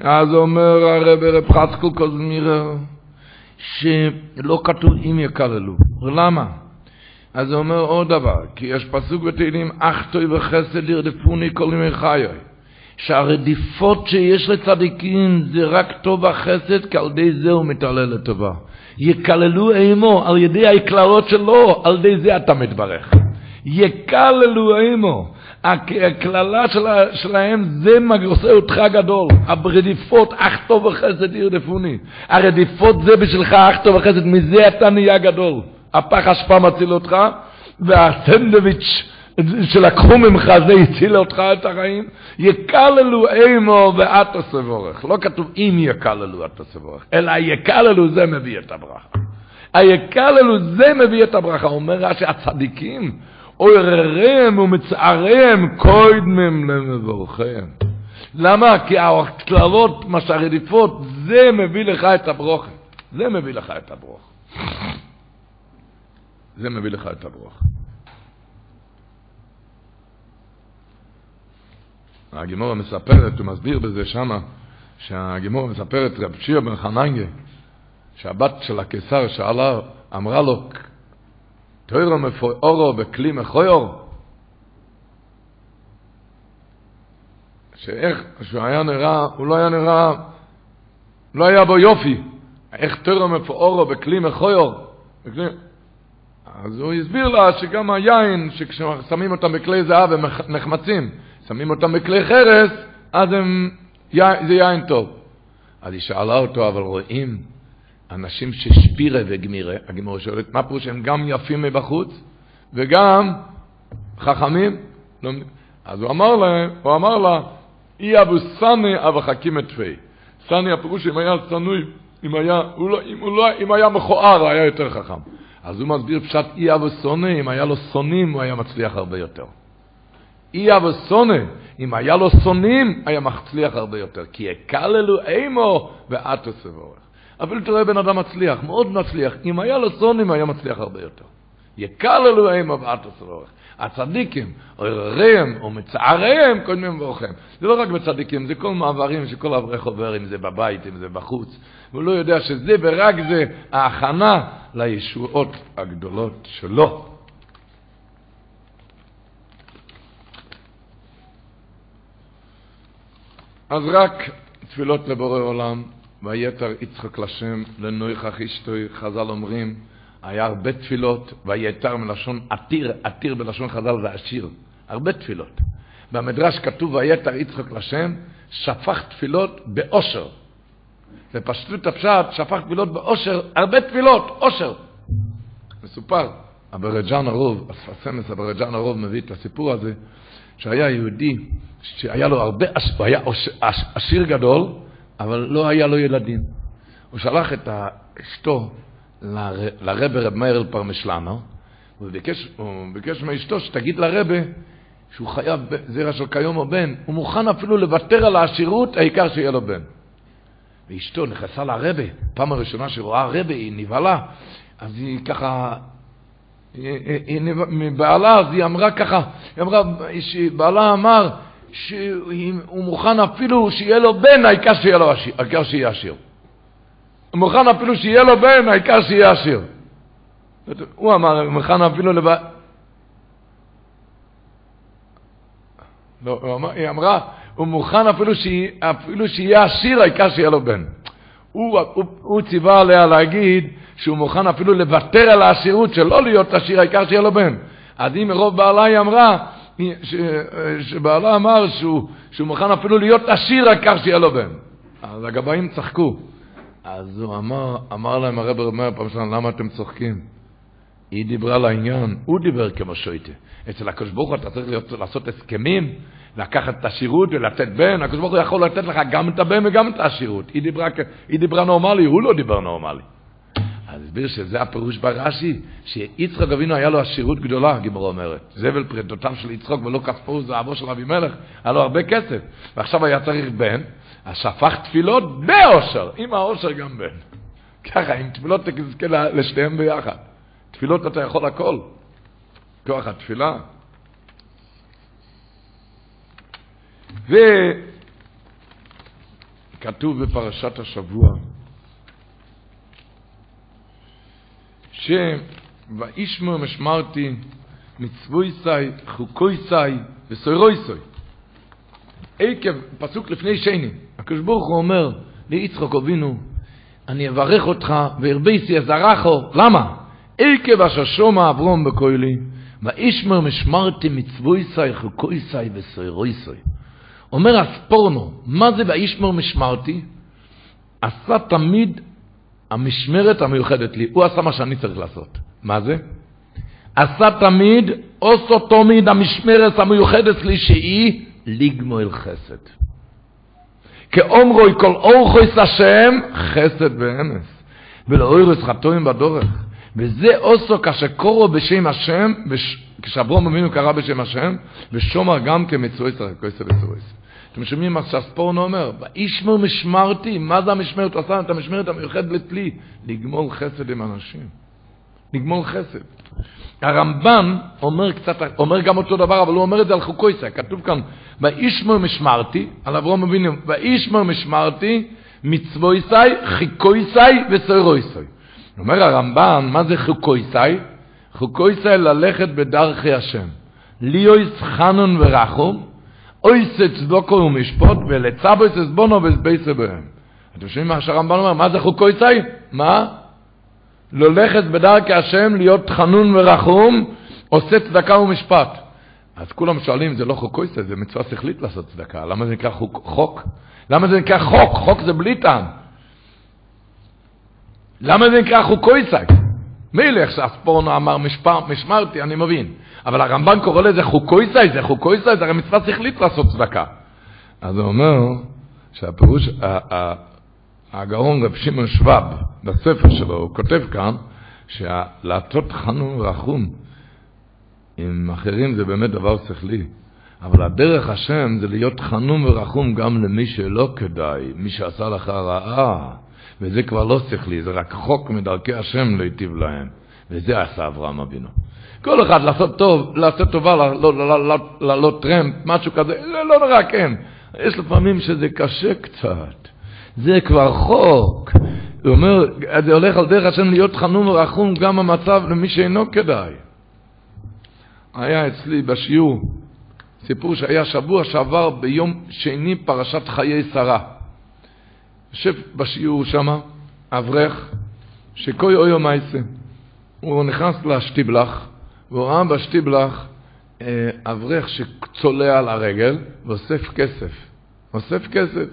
אז אומר הרב רב חצקל קוזמירה, שלא כתוב אם יקללו. למה? אז הוא אומר עוד דבר, כי יש פסוק בתהילים, אך טוי וחסד ירדפוני כל ימי חיי. שהרדיפות שיש לצדיקים זה רק טוב החסד, כי על ידי זה הוא מתעלה לטובה. יקללו אימו על ידי הקללות שלו, על ידי זה אתה מתברך. יקללו אימו. הקללה שלה, שלהם זה עושה אותך גדול. הרדיפות, אך טוב וחסד ירדפוני. הרדיפות זה בשבילך, אך טוב וחסד, מזה אתה נהיה גדול. הפח אשפה מציל אותך, והסנדוויץ' שלקחו ממך זה הציל אותך את החיים. יקללו אימו ואת הסבורך. לא כתוב אם יקללו את הסבורך, אלא יקללו זה מביא את הברכה. היקללו זה מביא את הברכה. אומר רש"י, הצדיקים, עורריהם ומצעריהם קוידמם למבורכיהם. למה? כי הקללות, מה שהרדיפות, זה מביא לך את הברוך. זה מביא לך את הברוך. זה מביא לך את הברוך. הגימורה מספרת, הוא מסביר בזה שמה, שהגימורה מספרת, רב שיר בן חננגה, שהבת של הקיסר שאלה, אמרה לו, תוירו מפוארו בכלי מכויור, שאיך, שהוא היה נראה, הוא לא היה נראה, לא היה בו יופי, איך תוירו מפוארו בכלי מכויור, בכלי... אז הוא הסביר לה שגם היין, שכששמים אותם בכלי זהב הם נחמצים, שמים אותם בכלי חרס, אז הם, זה יין טוב. אז היא שאלה אותו, אבל רואים אנשים ששפירה וגמירה, הגמור שואלת, מה פירוש שהם גם יפים מבחוץ וגם חכמים? לא, אז הוא אמר לה, הוא אמר לה, אי אבו סני אבו חכים את תפי. סני הפירוש אם היה צנוי, אם היה, הוא לא, אם, הוא לא, אם היה מכוער, היה יותר חכם. אז הוא מסביר פשט אי אבו סוני, אם היה לו שונאים, הוא היה מצליח הרבה יותר. אי אבו סוני, אם היה לו שונאים, היה מצליח הרבה יותר. כי יקללו אימו ואתו סבורך. אפילו תראה בן אדם מצליח, מאוד מצליח. אם היה לו שונאים, היה מצליח הרבה יותר. יקללו אימו ואתו סבורך. הצדיקים, עורריהם או מצעריהם, קודמים מבורכם. זה לא רק בצדיקים, זה כל מעברים שכל אברך עובר, אם זה בבית, אם זה בחוץ. הוא לא יודע שזה ורק זה ההכנה לישועות הגדולות שלו. אז רק תפילות לבורא עולם, ויתר יצחק לשם, לנויכך אשתוי, חז"ל אומרים, היה הרבה תפילות, ויתר מלשון עתיר, עתיר בלשון חז"ל זה עשיר, הרבה תפילות. במדרש כתוב ויתר יצחק לשם, שפך תפילות באושר. בפשטות הפשט, שפך תפילות באושר, הרבה תפילות, אושר. מסופר, אברג'אן הרוב, הספסמס אברג'אן הרוב מביא את הסיפור הזה, שהיה יהודי, שהיה לו הרבה, הוא היה עשיר גדול, אבל לא היה לו ילדים. הוא שלח את אשתו לרבה רב מאיר פרמשלנו, והוא ביקש, ביקש מאשתו שתגיד לרבה שהוא חייב זרע של כיום או בן, הוא מוכן אפילו לוותר על העשירות, העיקר שיהיה לו בן. ואשתו נכנסה לרבה, פעם הראשונה שהיא רבה היא נבהלה, אז היא ככה, מבעלה, אז היא אמרה ככה, היא אמרה, בעלה אמר שהוא מוכן אפילו שיהיה לו בן, העיקר שיהיה לו עשיר, העיקר שיהיה עשיר. הוא מוכן אפילו שיהיה לו בן, העיקר שיהיה עשיר. הוא אמר, הוא מוכן אפילו לב... לא, היא אמרה, הוא מוכן אפילו, שיה, אפילו שיהיה עשיר, העיקר שיהיה לו בן. הוא, הוא, הוא ציווה עליה להגיד שהוא מוכן אפילו לוותר על העשירות שלא להיות עשיר, העיקר שיהיה לו בן. אז אם מרוב בעלה היא אמרה, ש, שבעלה אמר שהוא, שהוא מוכן אפילו להיות עשיר, העיקר שיהיה לו בן. אז הגבאים צחקו. אז הוא אמר, אמר להם הרב אומר פעם שנה, למה אתם צוחקים? היא דיברה לעניין, הוא דיבר כמו שויטה. אצל הקדוש ברוך הוא אתה צריך להיות, לעשות הסכמים, לקחת את השירות ולתת בן, הקדוש ברוך הוא יכול לתת לך גם את הבן וגם את השירות. היא דיברה, היא דיברה נורמלי, הוא לא דיבר נורמלי. אז הסביר שזה הפירוש ברש"י, שיצחק אבינו היה לו עשירות גדולה, גימור אומרת. זבל פרדותיו של יצחק ולא כספו זהבו של אבימלך, היה לו הרבה כסף. ועכשיו היה צריך בן, אז שפך תפילות באושר, עם האושר גם בן. ככה, עם תפילות תזכה לשתיהם ביחד. תפילות אתה יכול הכל. כוח התפילה. וכתוב בפרשת השבוע, שוישמר משמרתי מצווי סי, חוקוי סי וסוירוי סוי. עקב, פסוק לפני שני, הקדוש ברוך הוא אומר ליצחוק אבינו, אני אברך אותך והרביסי אזרחו, למה? עקב אשר שומע אברום בכוילי, ואישמר משמרתי מצווי סי, חוקוי סי וסוירוי סוי. אומר הספורנו, מה זה ואישמר משמרתי? עשה תמיד המשמרת המיוחדת לי. הוא עשה מה שאני צריך לעשות. מה זה? עשה תמיד, עושו תמיד המשמרת המיוחדת לי שהיא לגמול חסד. כאומרוי כל אורחויס השם, חסד ואמס. ולאוירס חטואים בדורך. וזה עושו כאשר קורו בשם השם, כשאברום אבינו קרא בשם השם, ושומר גם כמצווי ישראל, כויסה וסוריס. אתם שומעים מה שהספורנו אומר? וישמר משמרתי, מה זה המשמרת? הוא עשה את המשמרת המיוחד לפלי, לגמול חסד עם אנשים. לגמול חסד. הרמב"ן אומר קצת, אומר גם אותו דבר, אבל הוא אומר את זה על חוקויסה. כתוב כאן, וישמר משמרתי, על אברום אבינו, וישמר משמרתי, מצוויסי, חיקויסי וסוירויסי. אומר הרמב"ן, מה זה חוקויסי? חוקויסי ללכת בדרכי השם. ליאויס חנון ורחום, אויסה צדוקו ומשפוט, ולצבויס אסבונו וסבייסה בהם. אתם שומעים מה שהרמב"ן אומר? מה זה חוקויסי? מה? ללכת בדרכי השם, להיות חנון ורחום, עושה צדקה ומשפט. אז כולם שואלים, זה לא חוקויסה, זה מצווה שכלית לעשות צדקה. למה זה נקרא חוק? למה זה נקרא חוק? חוק זה בלי טעם. למה זה נקרא חוקויסה? מילא איך שהספורנו אמר משמרתי, אני מבין. אבל הרמב"ן קורא לזה חוקויסאי, זה חוקויסאי, זה הרי מצווה שכלית לעשות צדקה. אז הוא אומר שהפירוש, הגאון רב שמעון שוואב, בספר שלו, הוא כותב כאן, שלעשות חנון רחום עם אחרים זה באמת דבר שכלי. אבל הדרך השם זה להיות חנום ורחום גם למי שלא כדאי, מי שעשה לך רעה. וזה כבר לא שכלי, זה רק חוק מדרכי השם להיטיב להם. וזה עשה אברהם אבינו. כל אחד לעשות טוב, לעשות טובה, לעלות טרמפ, משהו כזה, לא, לא נורא, כן. יש לפעמים שזה קשה קצת. זה כבר חוק. הוא אומר, זה הולך על דרך השם להיות חנון ורחום גם המצב למי שאינו כדאי. היה אצלי בשיעור סיפור שהיה שבוע שעבר ביום שני פרשת חיי שרה. יושב בשיעור שמה, אברך, שכוי אויו מייסה. הוא נכנס לשטיבלח, והוא ראה בשטיבלח אה, אברך שצולע על הרגל ואוסף כסף. אוסף כסף.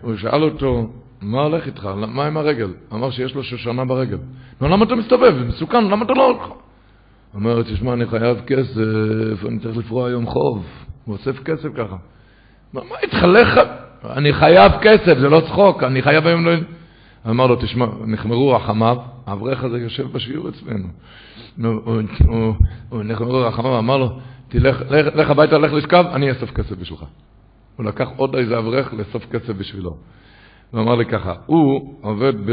הוא שאל אותו, מה הולך איתך? מה עם הרגל? אמר שיש לו שושנה ברגל. נו, למה אתה מסתובב? זה מסוכן, למה אתה לא הולך? אומר, תשמע, אני חייב כסף, אני צריך לפרוע היום חוב. הוא אוסף כסף ככה. מה איתך לך? אני חייב כסף, זה לא צחוק, אני חייב היום לא... אמר לו, תשמע, נחמרו רחמיו, האברך הזה יושב בשיעור אצלנו. הוא נחמרו רחמיו, אמר לו, לך הביתה, לך לשכב, אני אאסוף כסף בשבילך. הוא לקח עוד איזה אברך לאסוף כסף בשבילו. הוא אמר לי ככה, הוא עובד ב...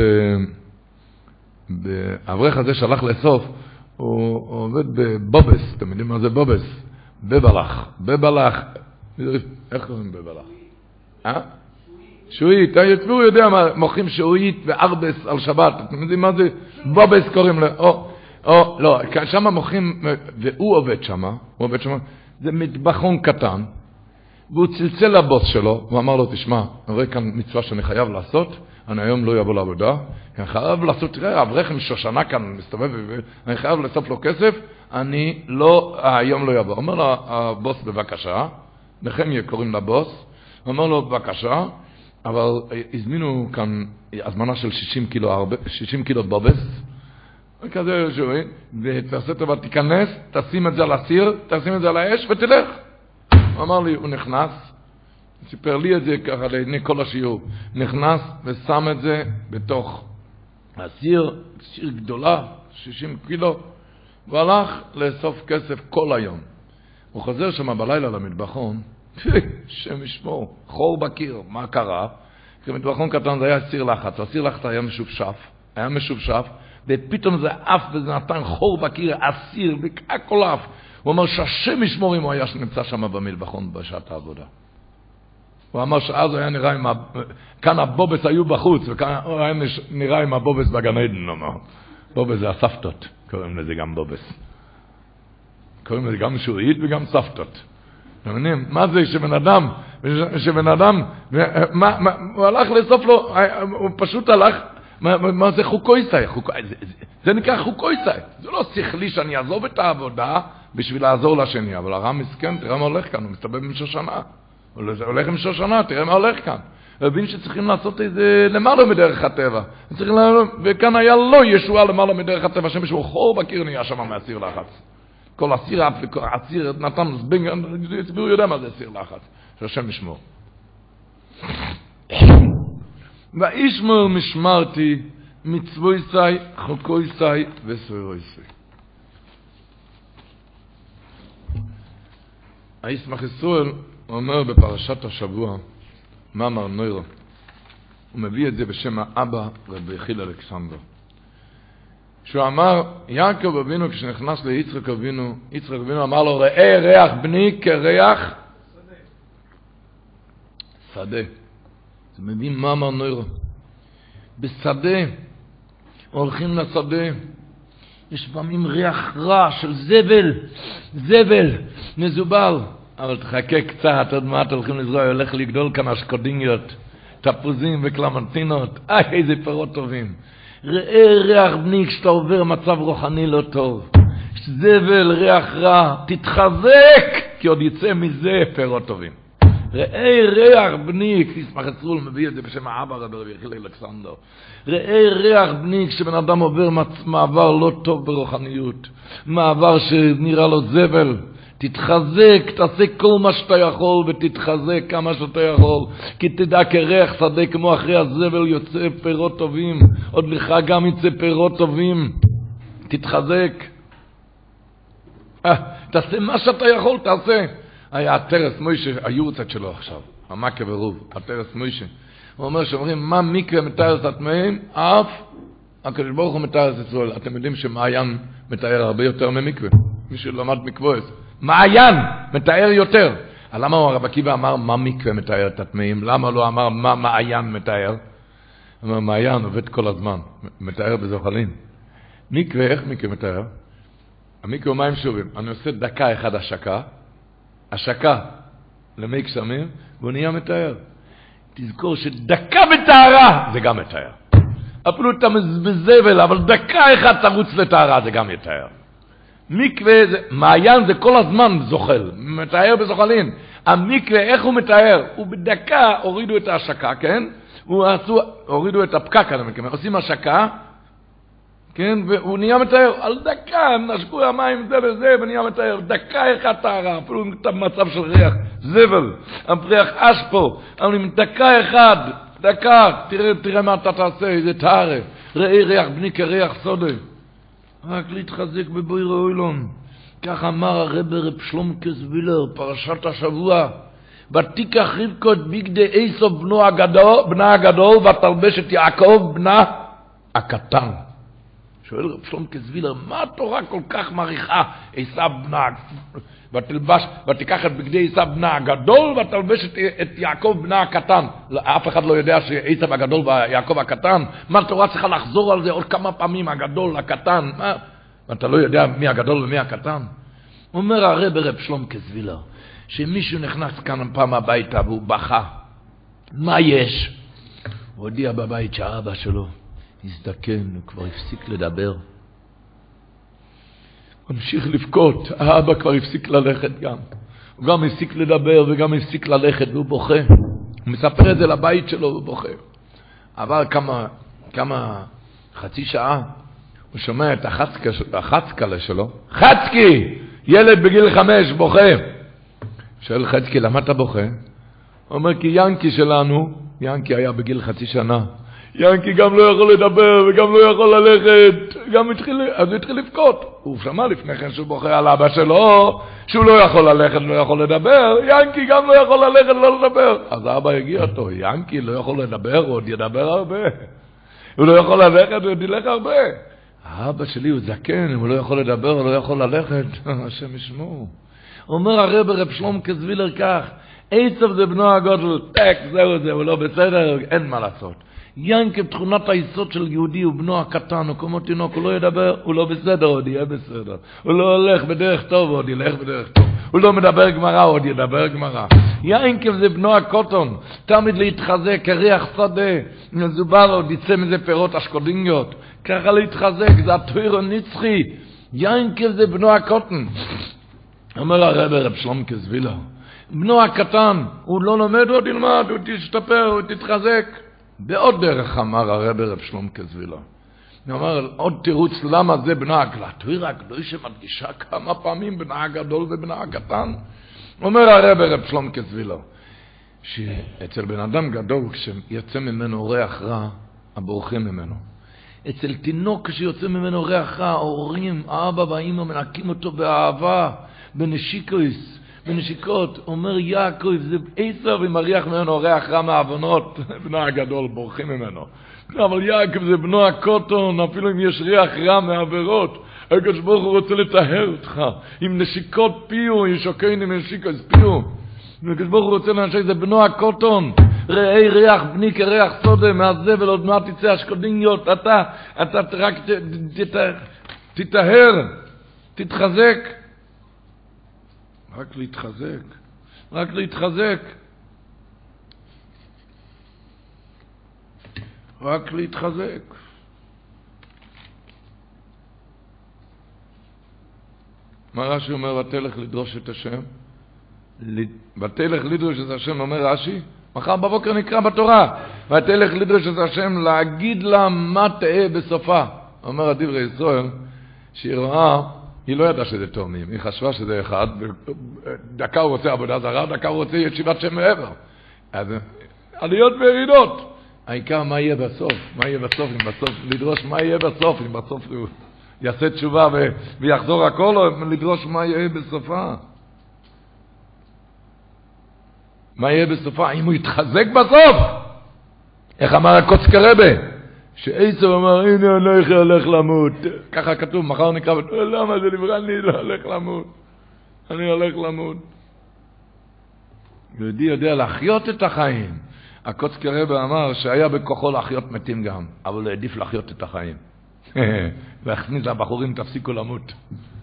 האברך הזה שהלך לאסוף, הוא עובד בבובס, אתם יודעים מה זה בובס? בבלח, בבלח, איך קוראים בבלח? אה? שועית, הוא יודע מה, מוכרים שועית וארבס על שבת, אתם יודעים מה זה? בובס קוראים לו, או, או, לא, שם מוכרים, והוא עובד שם, הוא עובד שם, זה מטבחון קטן, והוא צלצל לבוס שלו, הוא אמר לו, תשמע, אני רואה כאן מצווה שאני חייב לעשות, אני היום לא אבוא לעבודה, אני חייב לעשות, תראה, אברך עם שושנה כאן מסתובב, אני חייב לאסוף לו כסף, אני לא, היום לא אבוא. אומר לו הבוס, בבקשה, נחמיה קוראים לבוס, אומר לו, בבקשה, אבל הזמינו כאן הזמנה של 60 קילו, 60 קילו בובס, כזה שואל, ותעשה טובה, תיכנס, תשים את זה על הסיר, תשים את זה על האש ותלך. הוא אמר לי, הוא נכנס, סיפר לי את זה ככה לעיני כל השיעור, נכנס ושם את זה בתוך הסיר, סיר גדולה, 60 קילו, והלך לאסוף כסף כל היום. הוא חוזר שם בלילה למטבחון, שם ישמור, חור בקיר, מה קרה? מטבחון קטן זה היה סיר לחץ, הסיר לחץ היה משופשף, היה משופשף, ופתאום זה עף וזה נתן חור בקיר, אסיר, הכל עף. הוא אמר שהשם ישמור אם הוא היה שנמצא שם במלבחון בשעת העבודה. הוא אמר שאז היה נראה עם. כאן הבובס היו בחוץ, וכאן הוא היה נראה עם הבובס בגן עדן, הוא אמר. בובס זה הסבתות, קוראים לזה גם בובס. קוראים לזה גם שורית וגם סבתות. אתם מבינים? מה זה שבן אדם, שבן אדם, מה, מה, הוא הלך לאסוף לו, הוא פשוט הלך, מה, מה זה חוקויסאי? חוק, זה, זה, זה נקרא חוקויסאי. זה לא שכלי שאני אעזוב את העבודה בשביל לעזור לשני, אבל הרם מסכן, תראה מה הולך כאן, הוא מסתובב עם שושנה. הוא הולך עם שושנה, תראה מה הולך כאן. הוא הבין שצריכים לעשות איזה למעלה מדרך הטבע. וכאן היה לא ישועה למעלה מדרך הטבע, שמישהו חור בקיר נהיה שם מהסיר לחץ. כל הסיר, הסיר נתן זבנג, הציבור יודע מה זה סיר לחץ, שהשם ישמור. וישמור משמרתי מצווי סי, חוקוי סי וסוירוי סי. הישמח ישראל אומר בפרשת השבוע, מאמר נוירו, הוא מביא את זה בשם האבא רבי חיל אלכסנדר. שהוא אמר, יעקב אבינו כשנכנס ליצחק אבינו, יצחק אבינו אמר לו, ראה ריח בני כריח שדה. זה מביא מאמר נוירו. בשדה, הולכים לשדה, יש פעמים ריח רע של זבל, זבל, מזובל. אבל תחכה קצת, עוד מעט הולכים לזרוע, הולך לגדול כאן אשקודיניות, תפוזים וקלמנטינות, איי, איזה פירות טובים. ראה ריח בני כשאתה עובר מצב רוחני לא טוב. זבל, ריח רע, תתחזק, כי עוד יצא מזה פירות טובים. ראה ריח בני, כסמך עצרול מביא את זה בשם האבא רבי רבי יחיל אלכסנדר. ראה ריח בני כשבן אדם עובר מעבר לא טוב ברוחניות, מעבר שנראה לו זבל. תתחזק, תעשה כל מה שאתה יכול ותתחזק כמה שאתה יכול. כי תדע כריח שדה כמו אחרי הזבל יוצא פירות טובים. עוד לך גם יצא פירות טובים. תתחזק. אה, תעשה מה שאתה יכול, תעשה. היה הטרס מוישה, היורצת שלו עכשיו המכה ורוב, הטרס מוישה. הוא אומר שאומרים מה מקווה מתאר את הטמאים אף הקדוש ברוך הוא מתאר את ישראל. אתם יודעים שמעיין מתאר הרבה יותר ממקווה. מי שלמד מקווה מעיין מתאר יותר. למה הרב עקיבא אמר מה מקווה מתאר את הטמאים? למה לא אמר מה מעיין מתאר? הוא אומר, מעיין עובד כל הזמן, מתאר בזוחלים. מקווה, איך מקווה מתאר? המקווה הוא מים שובים. אני עושה דקה אחד השקה, השקה למי קסמים, והוא נהיה מתאר. תזכור שדקה בטהרה זה גם מתאר. אפילו אתה בזבל, אבל דקה אחת תרוץ לטהרה זה גם יתאר. מקווה, זה, מעיין זה כל הזמן זוחל, מתאר בזוחלין. המקווה, איך הוא מתאר? הוא בדקה הורידו את ההשקה, כן? הוא עשו, הורידו את הפקק, אני מתכוון, עושים השקה, כן? והוא נהיה מתאר, על דקה הם נשקו המים זה וזה ונהיה מתאר, דקה אחת טהרה, אפילו במצב של ריח, זבל, הפריח אשפו, אבל עם דקה אחת, דקה, תראה, תראה מה אתה תעשה, איזה טהרה, ראי ריח בני כריח סודה. רק להתחזק בבויר אוילון. כך אמר הרב רב שלומקס וילר, פרשת השבוע. ותיקח רבקו את בגדי איסוף בנו הגדול, בנה הגדול, ותלבש את יעקב בנה הקטן. שואל רב שלומקס וילר, מה התורה כל כך מעריכה עשיו בנה ותלבש, ותיקח את בגדי עשיו בנה הגדול, ותלבש את, את יעקב בנה הקטן. אף אחד לא יודע שעשיו הגדול ויעקב הקטן. מה התורה צריכה לחזור על זה עוד כמה פעמים, הגדול, הקטן. מה? ואתה לא יודע מי הגדול ומי הקטן? אומר הרב רב שלום כזבילר, שמישהו נכנס כאן פעם הביתה והוא בכה. מה יש? הוא הודיע בבית שהאבא שלו הזדקן, הוא כבר הפסיק לדבר. הוא המשיך לבכות, האבא כבר הפסיק ללכת גם. הוא גם הפסיק לדבר וגם הפסיק ללכת והוא בוכה. הוא מספר את זה לבית שלו והוא בוכה. עבר כמה, כמה, חצי שעה, הוא שומע את החצקלה שלו, חצקי! ילד בגיל חמש בוכה. שואל חצקי, למה אתה בוכה? הוא אומר, כי ינקי שלנו, ינקי היה בגיל חצי שנה, ינקי גם לא יכול לדבר וגם לא יכול ללכת, גם התחיל, אז הוא התחיל לבכות. הוא שמע לפני כן שהוא בוכה על אבא שלו, שהוא לא יכול ללכת ולא יכול לדבר, ינקי גם לא יכול ללכת ולא לדבר. אז האבא הגיע אותו, ינקי לא יכול לדבר, הוא עוד ידבר הרבה. הוא לא יכול ללכת, הוא ילך הרבה. האבא שלי הוא זקן, אם הוא לא יכול לדבר, הוא לא יכול ללכת, השם ישמור. אומר הרב רב שלום קזווילר כך, עצב זה בנו הגודל, טק, זהו זה, הוא לא בסדר, אין מה לעשות. ינקב תכונת היסוד של יהודי הוא בנו הקטן, הוא כמו תינוק, הוא לא ידבר, הוא לא בסדר, עוד יהיה בסדר. הוא לא הולך בדרך טוב, עוד ילך בדרך טוב. הוא לא מדבר גמרא, עוד ידבר גמרא. ינקב זה בנו הקוטון, תמיד להתחזק, כריח שדה, מזובר עוד יצא מזה פירות אשקודיניות. ככה להתחזק, זה הטויר הנצחי. ינקב זה בנו הקוטון. אומר הרב רב שלום קזווילה, בנו הקטן, הוא לא לומד, הוא עוד ילמד, הוא תשתפר, הוא תתחזק. בעוד דרך אמר הרב רב שלום קזווילה. הוא אמר, עוד תירוץ למה זה בנה הגלה. תוהיר הקדושה מדגישה כמה פעמים בנה הגדול ובנה הקטן. אומר הרב רב שלום קזווילה, שאצל בן אדם גדול, כשיוצא ממנו ריח רע, הבורחים ממנו. אצל תינוק כשיוצא ממנו ריח רע, ההורים, האבא והאימא מנקים אותו באהבה, בנשיקויס, בנשיקות. אומר יעקב, זה עשר ומריח ממנו ריח רע מהעוונות, בנו הגדול, בורחים ממנו. אבל יעקב זה בנו הקוטון, אפילו אם יש ריח רע מעבירות. הקדוש ברוך הוא רוצה לטהר אותך. עם נשיקות פיו, ישוקני עם נשיקות פיו. הקדוש ברוך הוא רוצה לאנשי זה בנו הקוטון. ראי ריח בני כריח סודה מהזבל עוד מעט תצא השקודיניות. אתה, אתה רק תטהר, תתחזק. רק להתחזק. רק להתחזק. רק להתחזק. מה רש"י אומר, ותלך לדרוש את השם? ותלך לדרוש את השם, אומר רש"י, מחר בבוקר נקרא בתורה, ותלך לדרוש את השם להגיד לה מה תהא בסופה. אומר הדברי ישראל, שהיא רואה, היא לא ידעה שזה תאומים, היא חשבה שזה אחד, דקה הוא רוצה עבודה זרה, דקה הוא רוצה ישיבת שם מעבר. אז עליות וירידות. העיקר מה יהיה בסוף, מה יהיה בסוף, אם בסוף, לדרוש מה יהיה בסוף, אם בסוף הוא יעשה תשובה ו, ויחזור הכל, או לדרוש מה יהיה בסופה. מה יהיה בסופה? אם הוא יתחזק בסוף? איך אמר הקוצקה שעצב אמר, הנה אני הולך למות. ככה כתוב, מחר נקרא, למה זה נברא, אני לא הולך למות. אני הולך למות. יהודי יודע להחיות את החיים. הקוצקי רבה אמר שהיה בכוחו להחיות מתים גם, אבל הוא העדיף להחיות את החיים. והכניס לבחורים, תפסיקו למות.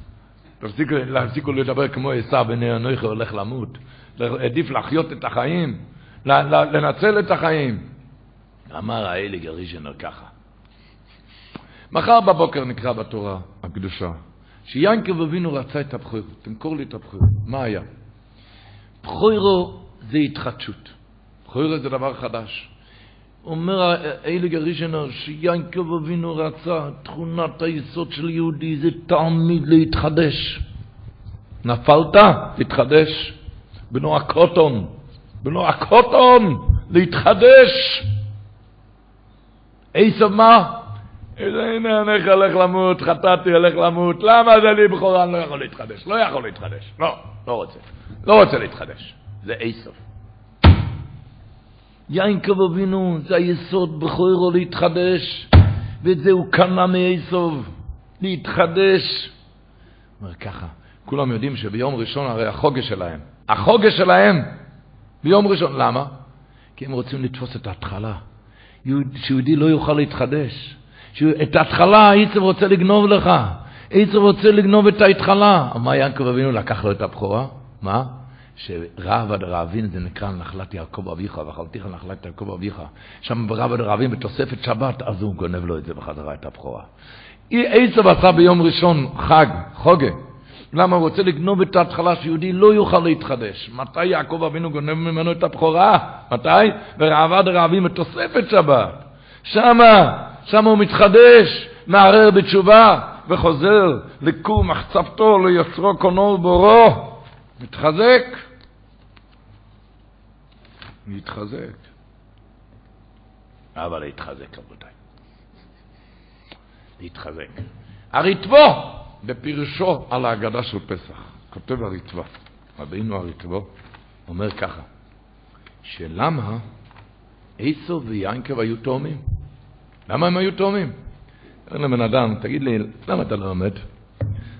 תפסיקו, תפסיקו לדבר כמו עשיו, בני אנוכי הולך למות. העדיף להחיות את החיים, לנצל את החיים. אמר האלי גרישנר ככה. מחר בבוקר נקרא בתורה הקדושה, שיינקב אבינו רצה את הבחור, תמכור לי את הבחור. מה היה? בחורו זה התחדשות. בחורו זה דבר חדש. אומר אייליג הראשונה שיינקב אבינו רצה, תכונת היסוד של יהודי זה תמיד להתחדש. נפלת? תתחדש. בנו הקוטון, בנו הקוטון, להתחדש. עשב מה? הנה אני הולך למות, חטאתי, הולך למות, למה זה לי בכורה, אני לא יכול להתחדש, לא יכול להתחדש, לא, לא רוצה, לא רוצה להתחדש, זה עשב. יינקב אבינו, זה היסוד בכורו להתחדש, ואת זה הוא קנה מעשב, להתחדש. אומר ככה, כולם יודעים שביום ראשון הרי החוגה שלהם, החוגה שלהם ביום ראשון, למה? כי הם רוצים לתפוס את ההתחלה, שיהודי לא יוכל להתחדש. את ההתחלה העצב רוצה לגנוב לך, עצב רוצה לגנוב את ההתחלה. מה יעקב אבינו לקח לו את הבכורה? מה? שרב עד רעבין זה נקרא נחלת יעקב אביך, ואכלתיך נחלת יעקב אביך. שם ברב עד רעבין בתוספת שבת, אז הוא גונב לו את זה בחזרה, את הבכורה. עשב עשה ביום ראשון חג, חוגה. למה הוא רוצה לגנוב את ההתחלה שיהודי לא יוכל להתחדש? מתי יעקב אבינו גונב ממנו את הבכורה? מתי? ורעבד רעבים בתוספת שבת. שמה, שמה הוא מתחדש, מערער בתשובה, וחוזר לכור מחצבתו, ליוצרו קונו ובורו. מתחזק. להתחזק. אבל להתחזק, רבותיי. להתחזק. הריטבו, בפירושו על ההגדה של פסח, כותב הריטבו, רבינו הריטבו, אומר ככה, שלמה עשו ויינקב היו תאומים? למה הם היו תאומים? אומר לבן אדם, תגיד לי, למה אתה לא עומד?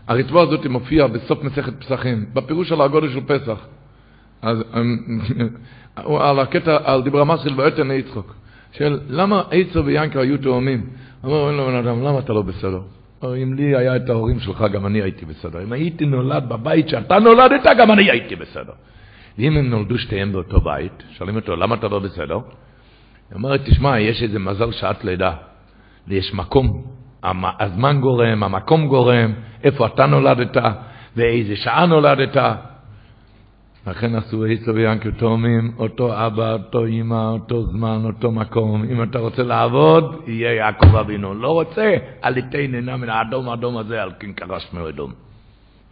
הריטבוע הזאת מופיע בסוף מסכת פסחים, בפירוש על הגודל של פסח. אז על הקטע, על דיבר המסחיל ואתן ליצחוק, של למה עצו ויינקר היו תאומים? אומר לבן אדם, למה אתה לא בסדר? אם לי היה את ההורים שלך, גם אני הייתי בסדר. אם הייתי נולד בבית שאתה נולדת, גם אני הייתי בסדר. ואם הם נולדו שתיהם באותו בית, שואלים אותו, למה אתה לא בסדר? היא אומרת, תשמע, יש איזה מזל שעת לידה. ויש מקום, הזמן גורם, המקום גורם, איפה אתה נולדת, ואיזה שעה נולדת. לכן עשו עשו ויענקו תאומים, אותו אבא, אותו אמא, אותו זמן, אותו מקום. אם אתה רוצה לעבוד, יהיה יעקב אבינו. לא רוצה, אל תיתן עינה מן האדום האדום הזה על כנקרה שמי אדום.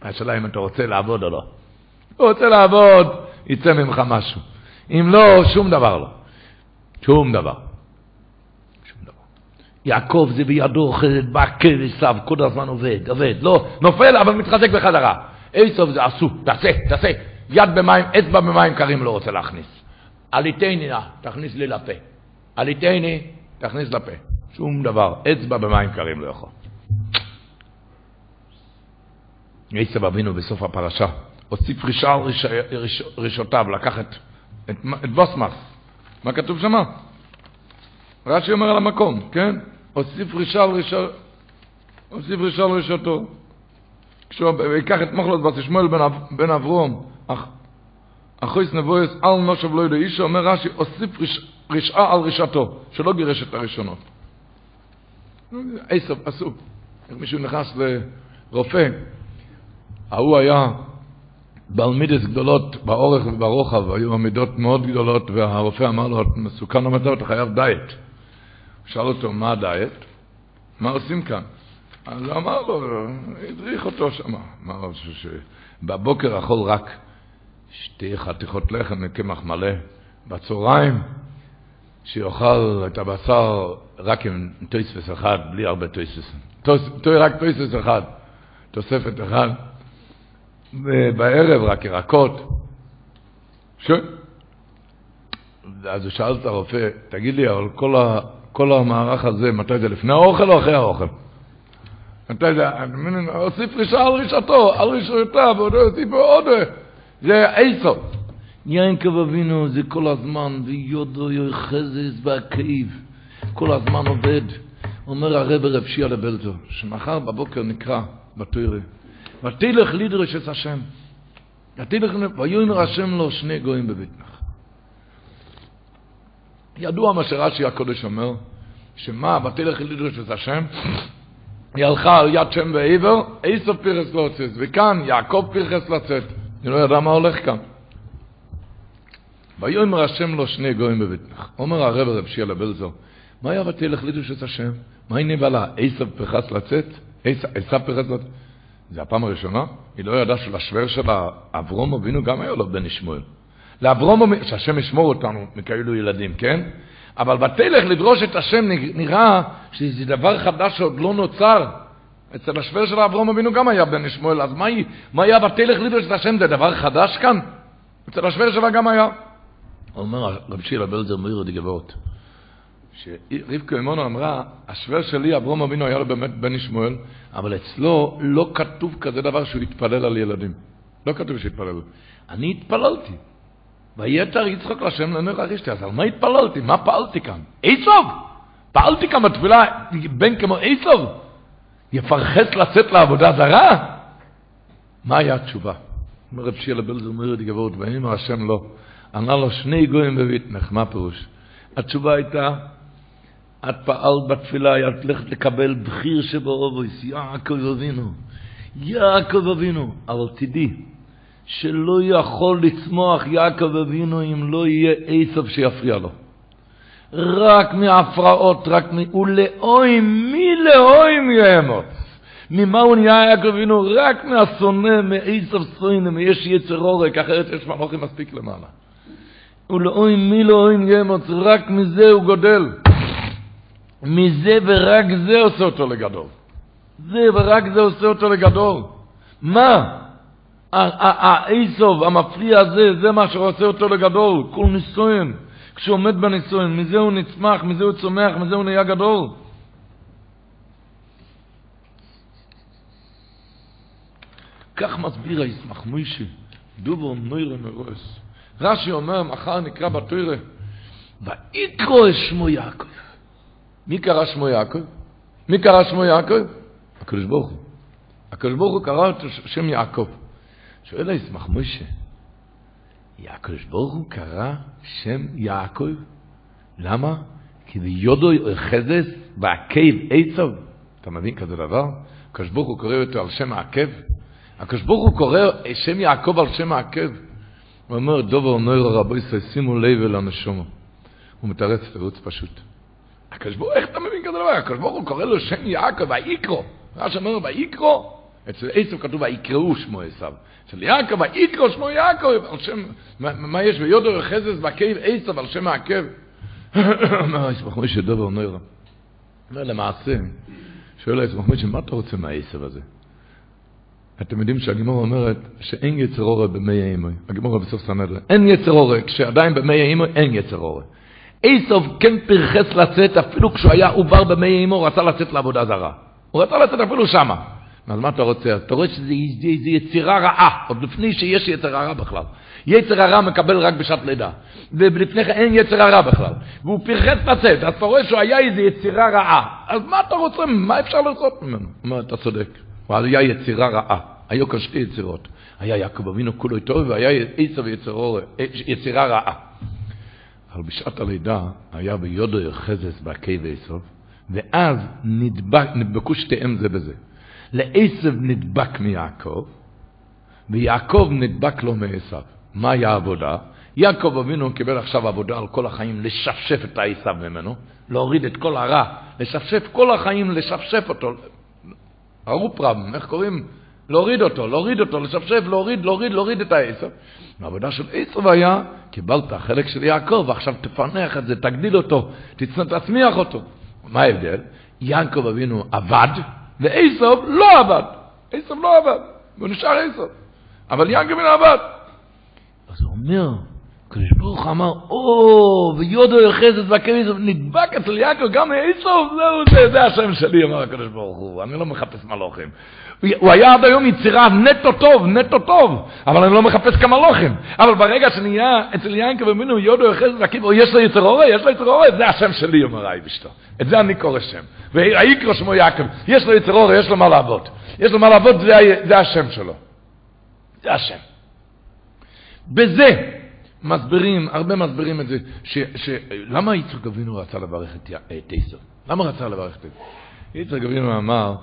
השאלה אם אתה רוצה לעבוד או לא. הוא רוצה לעבוד, יצא ממך משהו. אם לא, שום דבר לא. שום דבר. שום דבר. יעקב זה בידו בא כבשיו, כל הזמן עובד, עובד. לא, נופל אבל מתחזק בחזרה. עשו זה עשו, תעשה, תעשה. יד במים, אצבע במים קרים לא רוצה להכניס. עליתני נא, תכניס לי לפה. עליתני, תכניס לפה. שום דבר, אצבע במים קרים לא יכול. עשב אבינו בסוף הפרשה, הוסיף רישה על ריש, ריש, רישותיו, לקח את, את, את בוסמס. מה כתוב שם? רש"י אומר על המקום, כן? הוסיף רישה על רישתו. כשהוא ייקח את מחלות בת שמואל בן, בן אברום, אח, אחויס נבואס אל נושב לא יודע איש, אומר רש"י, הוסיף רשעה על רישתו, שלא גירש את הראשונות. עשב, עשו. מישהו נכנס לרופא, ההוא היה בעל מידס גדולות באורך וברוחב, היו עמידות מאוד גדולות, והרופא אמר לו, מסוכן המצב, אתה חייב דיאט. שאל אותו, מה הדיאט? מה עושים כאן? אז אמר לו, הדריך אותו שם. אמר לו שבבוקר אכול רק שתי חתיכות לחם מקמח מלא, בצהריים שיאכל את הבשר רק עם תוספות אחד, בלי הרבה תוספות. רק תוספות אחד, תוספת אחד. ובערב רק ירקות. ש... אז הוא שאל את הרופא, תגיד לי, אבל כל, ה, כל המערך הזה, מתי זה, לפני האוכל או אחרי האוכל? מתי זה, הוסיף רישה על רישתו, על רישותיו, ועוד הוסיף עוד, זה עשר. יינקב אבינו זה כל הזמן, ויודו יוחזז בהכאיב, כל הזמן עובד. אומר הרב רב שיעה לבלזו, שמחר בבוקר נקרא בתוירה, ותלך לדרש את השם. ותלך, ויאמר השם לו שני גויים בביתנך. ידוע מה שרש"י הקודש אומר, שמה, ותלך לדרש את השם, היא הלכה על יד שם ועבר, עשר פרס לא הוצאת, וכאן יעקב פרחס לצאת. אני לא יודע מה הולך כאן. ויאמר השם לו שני גויים בביתנך. אומר הרב רב שיעה לבלזו, מה היה ותלך לדרש את השם? מה היא נבלה? עשר פרחס לצאת? עשר פרחס לצאת? זה הפעם הראשונה, היא לא ידעה שלשוור של אברום אבינו גם היה לו בן ישמעאל. לאברום שהשם ישמור אותנו מכאלו ילדים, כן? אבל בתלך לדרוש את השם נראה שזה דבר חדש שעוד לא נוצר. אצל השוור של אברום אבינו גם היה בן ישמעאל, אז מה, מה היה בתלך לדרוש את השם? זה דבר חדש כאן? אצל השוור שלה גם היה. אומר רב שילה בלזר מאיר דגבות. שרבקה אמונו אמרה, השוור שלי, אברום אבינו, היה לו באמת בן ישמעאל, אבל אצלו לא כתוב כזה דבר שהוא התפלל על ילדים. לא כתוב שהתפלל. אני התפללתי. ויתר יצחק לשם לנר ארישתי. אז על מה התפללתי? מה פעלתי כאן? עשוב! פעלתי כאן בתפילה, בן כמו עשוב? יפרחס לצאת לעבודה זרה? מה היה התשובה? אומר רב שילה בלזר מרד גבורת, ואמר השם לא. ענה לו שני גויים בביטנך, מה פירוש? התשובה הייתה, את פעלת בתפילה, את הולכת לקבל בחיר שבאובויס, יעקב אבינו, יעקב אבינו, אבל תדעי, שלא יכול לצמוח יעקב אבינו אם לא יהיה עשב שיפריע לו. רק מהפרעות, רק מ... ולאוים, מי לאוים יאמוץ? ממה הוא נהיה יעקב אבינו? רק מהשונא, מעשב שונא, מיש יצר עורק, אחרת יש מנוחים מספיק למעלה. ולאוים מי לאוים יאמוץ, רק מזה הוא גודל. מזה ורק זה עושה אותו לגדול. זה ורק זה עושה אותו לגדול. מה? האיסוב, המפריע הזה, זה מה שעושה אותו לגדול. כל ניסוין. כשהוא עומד בנישואין, מזה הוא נצמח, מזה הוא צומח, מזה הוא נהיה גדול. כך מסביר הישמח מוישי, דובו נוירה מרוס. רש"י אומר, מחר נקרא בתוירה, ויקרו שמו יעקב. מי קרא שמו יעקב? מי קרא שמו יעקב? הקדוש ברוך הוא. הקדוש ברוך הוא קרא את שם יעקב. שואל הישמח מוישה, הקדוש ברוך הוא קרא שם יעקב? למה? כי ביודו יחזס בעקב עצב. אתה מבין כזה דבר? הקדוש ברוך הוא קורא אותו על שם העקב? הקדוש ברוך הוא קורא שם יעקב על שם העקב. הוא אומר, דובר נויר רבו ישראל, שימו לב אל הנשומו. הוא מתרץ תירוץ פשוט. הקדוש ברוך הוא, איך אתה מבין כזה דבר? הקדוש ברוך הוא קורא לו שם יעקב, ויקרו. רש"י אומר, ויקרו. אצל עשו כתוב ויקראו שמו עשיו. אצל יעקב, ויקרו שמו יעקב. על שם, מה, מה יש ביודו חזס בעקב עשיו על שם העקב? אומר, ישמח משה דובר נויר. אומר, למעשה, שואל הישמח משה, מה אתה רוצה מהעשב הזה? אתם יודעים שהגימור אומרת שאין יצר אורה במי האימוי. הגימור בסוף סנדרה. אין יצר אורה, כשעדיין במי האימוי אין יצר אורה. איסוף כן פרחס לצאת, אפילו כשהוא היה עובר במי האימוי, הוא רצה לצאת לעבודה זרה. הוא רצה לצאת אפילו שמה. אז מה אתה רוצה? אתה רואה שזה יצירה רעה, עוד לפני שיש יצר הרע בכלל. יצר הרע מקבל רק בשעת לידה. ולפני כן אין יצר הרע בכלל. והוא פרחס לצאת, אז אתה רואה שהוא היה איזו יצירה רעה. אז מה אתה רוצה? מה אפשר לעשות ממנו? אומר, אתה צודק. הוא היה יצירה רעה. היו כאן שתי יצירות. היה יעקב אבינו כולו טוב, והיה עשב יצירה רעה. אבל בשעת הלידה היה ביודו חזס בעקב עשב, ואז נדבק, נדבקו שתיהם זה בזה. לעשב נדבק מיעקב, ויעקב נדבק לו מעשב. מה היה העבודה? יעקב אבינו קיבל עכשיו עבודה על כל החיים לשפשף את העשב ממנו, להוריד את כל הרע, לשפשף כל החיים, לשפשף אותו. הרופרם, איך קוראים? להוריד אותו, להוריד אותו, לשפשף, להוריד, להוריד, להוריד את העשר. העבודה של עשר היה, קיבלת חלק של יעקב, ועכשיו תפנח את זה, תגדיל אותו, תצמיח אותו. מה ההבדל? יעקב אבינו עבד, ועשב לא עבד. עשב לא עבד, והוא נשאר עשב. אבל יעקב אבינו עבד. אז הוא אומר, הקדוש ברוך אמר, או, ויודו יחזת והכריז, נדבק אצל יעקב גם מעשב, זהו, זה, זה השם שלי, אמר הקדוש ברוך הוא, אני לא מחפש מלוכים. הוא היה עד היום יצירה נטו טוב, נטו טוב, אבל אני לא מחפש כמלוכים. אבל ברגע שנהיה אצל יעקב אבינו יודו יחזת והכריז, יש לו יצר אורה, יש לו יצר אורה, זה השם שלי, אומר האי בשתו. את זה אני קורא שם. ויקרא שמו יעקב, יש לו יצר אורה, יש לו מה לעבוד. יש לו מה לעבוד, זה, זה השם שלו. זה השם. בזה, מסבירים, הרבה מסבירים את זה, ש, ש, למה יצחק אבינו רצה לברך את עשר? למה רצה לברך את עשר? יצחק אבינו אמר,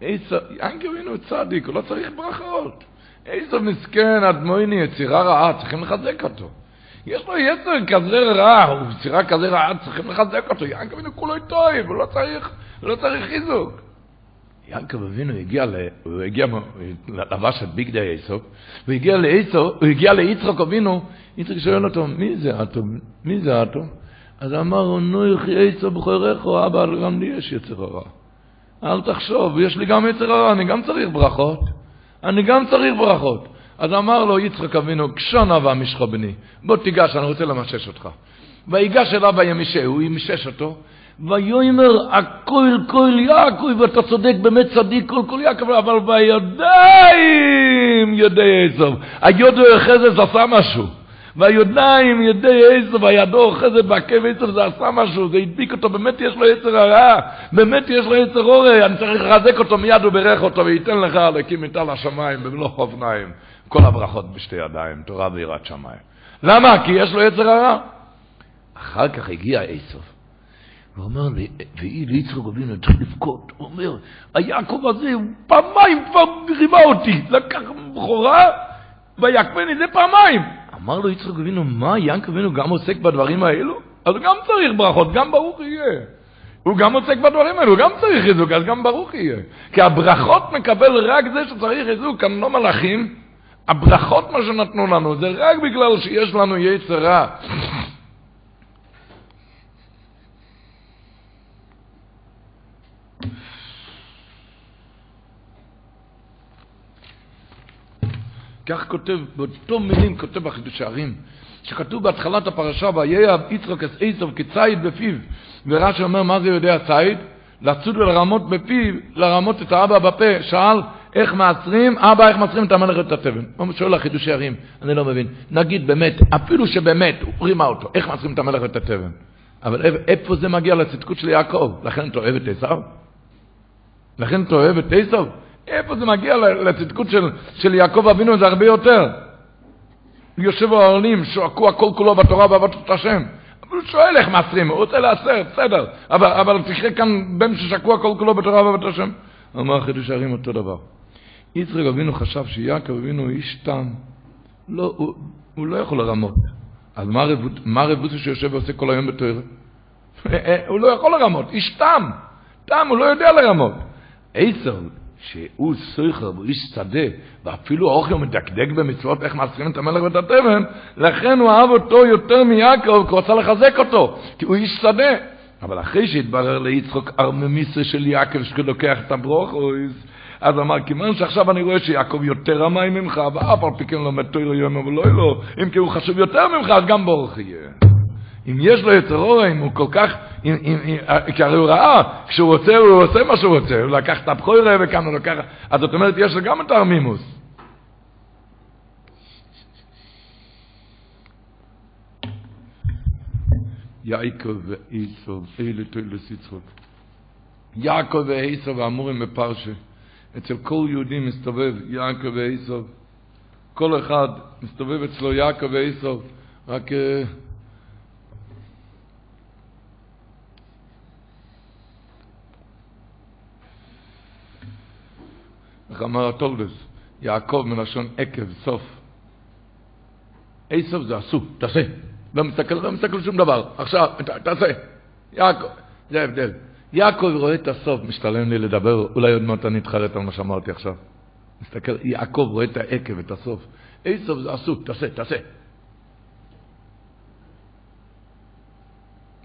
ינקי אבינו צדיק, הוא לא צריך ברכות. עשר מסכן, אדמויני, יצירה רעה, צריכים לחזק אותו. יש לו יצר כזה רע, הוא יצירה כזה רעה, צריכים לחזק אותו. ינקי אבינו כולו טוב, הוא לא צריך, לא צריך חיזוק. יעקב אבינו הגיע, ל... הוא הגיע, לבש את בגדי עשו, הוא הגיע לעשו, הוא הגיע ליצחק אבינו, יצחק שואל אותו, מי זה אטו? מי זה אטו? אז אמר, נו יחי עשו בחורך, אבא, גם לי יש יצר הרע. אל תחשוב, יש לי גם יצר הרע, אני גם צריך ברכות. אני גם צריך ברכות. אז אמר לו יצחק אבינו, קשון אבא משכו בני, בוא תיגש, אני רוצה למשש אותך. ויגש אליו וימשהו, הוא ימשש אותו, ויאמר הכל כל יעקב, ואתה צודק, באמת צדיק כל כל יעקב, אבל בידיים ידי עזב. היודו החזת עשה משהו. והידיים ידי עזב, הידו החזת בעקב עזב, זה עשה משהו, זה הדביק אותו, באמת יש לו יצר הרע, באמת יש לו יצר אורי, אני צריך לחזק אותו מיד וברך אותו, וייתן לך להקים איתה לשמיים במלוא אופניים. כל הברכות בשתי ידיים, תורה ויראת שמיים. למה? כי יש לו יצר הרע. אחר כך הגיע עשב. הוא אומר, והיא ליצחק אבינו התחיל לבכות, הוא אומר, היעקב הזה הוא פעמיים כבר רימה אותי, לקח בכורה ויקמני זה פעמיים. אמר לו יצחק אבינו, מה, יעקב אבינו גם עוסק בדברים האלו? אז הוא גם צריך ברכות, גם ברוך יהיה. הוא גם עוסק בדברים האלו, הוא גם צריך חיזוק, אז גם ברוך יהיה. כי הברכות מקבל רק זה שצריך חיזוק, כאן לא מלאכים. הברכות מה שנתנו לנו, זה רק בגלל שיש לנו יצר רע. כך כותב, באותו מילים כותב בחידוש הערים, שכתוב בהתחלת הפרשה, ויהיה יצחק את עשב כציד בפיו, ורש"י אומר, מה זה יודע ציד? לצוד ולרמות בפיו, לרמות את האבא בפה, שאל, איך מעצרים, אבא, איך מעצרים את המלך ואת התבן. הוא שואל החידוש הערים, אני לא מבין. נגיד באמת, אפילו שבאמת הוא רימה אותו, איך מעצרים את המלך ואת התבן? אבל איפה זה מגיע לצדקות של יעקב? לכן אתה אוהב את עשיו? לכן אתה אוהב את עשיו? איפה זה מגיע לצדקות של, של יעקב אבינו? זה הרבה יותר. יושב האוהלים, שועקו הכל כולו בתורה ועבודת השם. הוא שואל איך מעשרים, הוא רוצה לעשר, בסדר. אבל, אבל תקרא כאן בן ששקוע כל כולו בתורה ובבת השם. אמר חידוש הערים אותו דבר. יצחק אבינו חשב שיעקב אבינו איש תם. לא, הוא, הוא לא יכול לרמות. אז מה, רבותו שיושב ועושה כל היום בתואר? הוא לא יכול לרמות, איש תם. תם, הוא לא יודע לרמות. עשר, שהוא סויכר והוא איש שדה, ואפילו האוכל מדקדק במצוות איך מעשרים את המלך ואת התבן, לכן הוא אהב אותו יותר מיעקב, כי הוא רצה לחזק אותו, כי הוא איש שדה. אבל אחרי שהתברר ליצחוק ארממיסה של יעקב שלוקח את הברוכויז, אז אמר, כיוון שעכשיו אני רואה שיעקב יותר רמאי ממך, ואף על פי כן לומד תוירו יום ולא אלו, אם כי הוא חשוב יותר ממך, אז גם ברוך יהיה. אם יש לו יצר אורה, אם הוא כל כך, אם, אם, אם, כי הרי הוא ראה, כשהוא רוצה, הוא עושה מה שהוא רוצה, הוא לקח את הבכוירה וכאן הוא לקח, אז זאת אומרת, יש לו גם את הארמימוס. יעקב ועיסוב, אלה תוילס יצחוק. יעקב ועיסוב האמורים בפרשה. אצל כל יהודי מסתובב יעקב ועיסוב. כל אחד מסתובב אצלו יעקב ועיסוב. רק... איך אמר הטולדס? יעקב מלשון עקב, סוף. עשב זה עשו, תעשה. לא מסתכל, לא מסתכל שום דבר. עכשיו, תעשה. יעקב, זה ההבדל. יעקב רואה את הסוף, משתלם לי לדבר, אולי עוד מעט אני אתחרט על מה שאמרתי עכשיו. מסתכל, יעקב רואה את העקב, את הסוף. עשב זה עשו, תעשה, תעשה.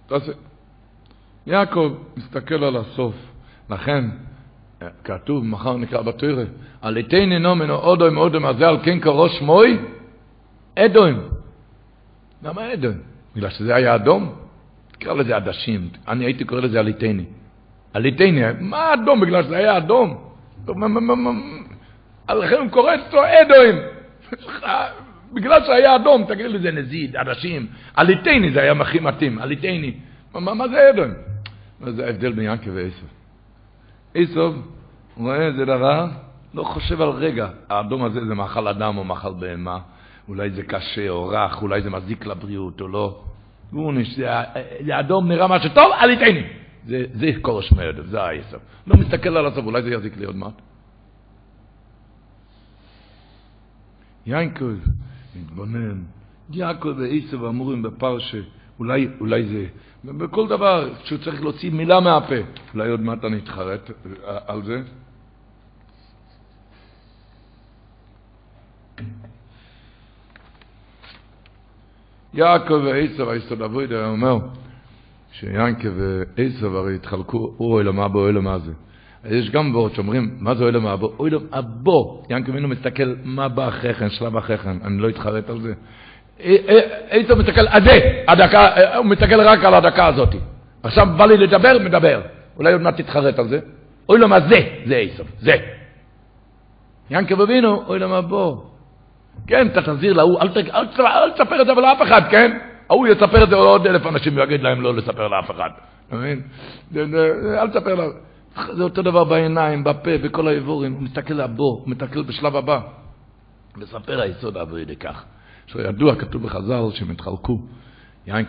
תעשה. יעקב מסתכל על הסוף. לכן, כתוב, מחר נקרא בתוירה, על איתני נומן או אודוים אודוים, זה על כן קראו שמוי? אדוים. למה אדוים? בגלל שזה היה אדום? תקרא לזה עדשים, אני הייתי קורא לזה עליתני. עליתני, מה אדום? בגלל שזה היה אדום. לכן הוא קורא אצלו אדוים. בגלל שהיה אדום, תגיד לזה נזיד, עדשים. עליתני זה היה הכי מתאים, עליתני. מה זה אדוים? זה ההבדל בין ינקי ועשב. עשב רואה איזה דבר, לא חושב על רגע, האדום הזה זה מאכל אדם או מאכל בהמה, אולי זה קשה או רך, אולי זה מזיק לבריאות או לא. גורניש, זה, זה אדום נראה משהו טוב, אל יתני. זה, זה קורש מרדף, זה היסף. לא מסתכל על הסוף, אולי זה יזיק לי עוד מעט. יינקוב מתבונן, יעקב ועשב אמורים בפרשה, אולי, אולי זה, בכל דבר שהוא צריך להוציא מילה מהפה, אולי עוד מעט אני אתחרט על זה. יעקב היסוד אבויד היה אומר שיעקב ועשב הרי התחלקו, הוא אוהל מה בו, אוהל מה זה. יש גם בורות שאומרים, מה זה אוהל מה בו? אוהל הבו. יעקב אינו מסתכל מה בא אחרי כן, שלב אחרי כן, אני לא אתחרט על זה. עשב מסתכל, הזה, הדקה, הוא מסתכל רק על הדקה הזאת. עכשיו בא לי לדבר, מדבר. אולי עוד מעט תתחרט על זה. אוי לו מה זה, זה עשב, זה. ינקב אבינו, אוי לו מה בוא. כן, אתה תחזיר להוא, אל, אל, אל, תספר את זה לאף אחד, כן? ההוא יספר את זה לעוד אלף אנשים ויגיד להם לא לספר לאף אחד. אתה מבין? אל תספר לה... זה אותו דבר בעיניים, בפה, בכל האיבורים. הוא מסתכל לבוא, הוא מסתכל בשלב הבא. מספר היסוד אבוידי כך. שידוע, כתוב בחז"ל, שהם התחלקו. יין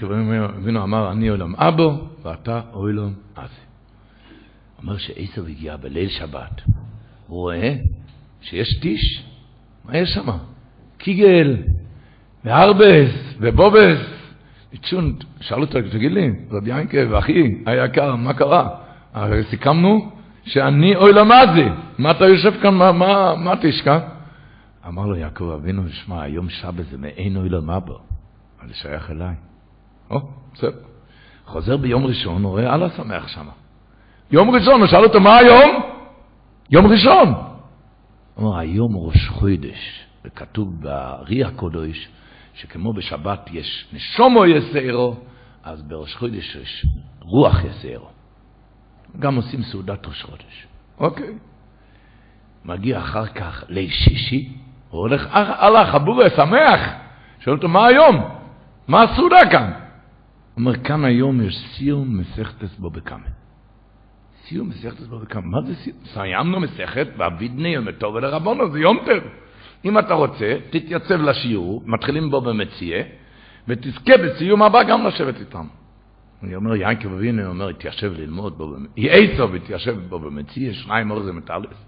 אבינו אמר, אני עולם אבו, ואתה עולם אבי. אומר שעשב הגיע בליל שבת. הוא רואה שיש טיש. מה יש שם? קיגל, וארבס, ובובס. צ'ונט, שאל אותו, תגיד לי, רבי ינקב, אחי היקר, מה קרה? הרי סיכמנו שאני אוי למזי. מה אתה יושב כאן, מה, מה, מה תשכח? אמר לו יעקב אבינו, שמע, היום שבת זה מעין אוי למבו. אבל זה שייך אליי. או, בסדר. חוזר ביום ראשון, הוא רואה אללה שמח שם. יום ראשון, הוא שאל אותו, מה היום? יום ראשון. הוא אומר, היום ראש חודש. וכתוב בארי הקודש, שכמו בשבת יש נשומו יסערו, אז בראש חודש יש רוח יסערו. גם עושים סעודת ראש חודש. אוקיי. מגיע אחר כך לשישי, הוא הולך, הלך, הבורא שמח. שואל אותו, מה היום? מה הסעודה כאן? אומר, כאן היום יש סיום מסכתס בו בקאמה. סיום מסכתס בו. מה זה סיום? סיימנו מסכת, ואבידני יום טוב ולרבונו, זה יום טוב. אם אתה רוצה, תתייצב לשיעור, מתחילים בו במציאה, ותזכה בסיום הבא גם לשבת איתם. אני אומר, יעקב אבינו אומר, התיישב ללמוד בו, יעצוב התיישב בו במציאה, שניים אור זה מטלס.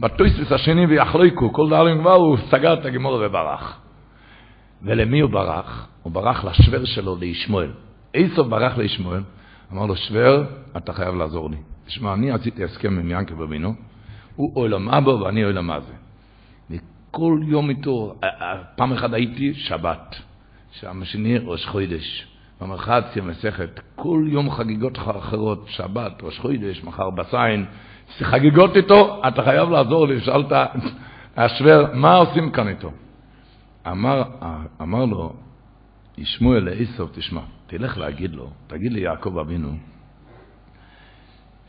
בטויסס השני ויחלויקו, כל דאלים כבר הוא סגר את הגמור וברח. ולמי הוא ברח? הוא ברח לשוור שלו, לישמואל. איסוב ברח לישמואל, אמר לו, שוור, אתה חייב לעזור לי. תשמע, אני עשיתי הסכם עם ינקב אבינו, הוא עולם אבו ואני עולם הזה. וכל יום איתו, פעם אחת הייתי שבת, שם שני ראש חודש, במרחציה מסכת, כל יום חגיגות אחרות, שבת, ראש חודש, מחר בסיין, חגיגות איתו, אתה חייב לעזור לי, שאלת, השוור, מה עושים כאן איתו? אמר, אמר לו, ישמעאל לאיסוף, תשמע, תלך להגיד לו, תגיד לי יעקב אבינו,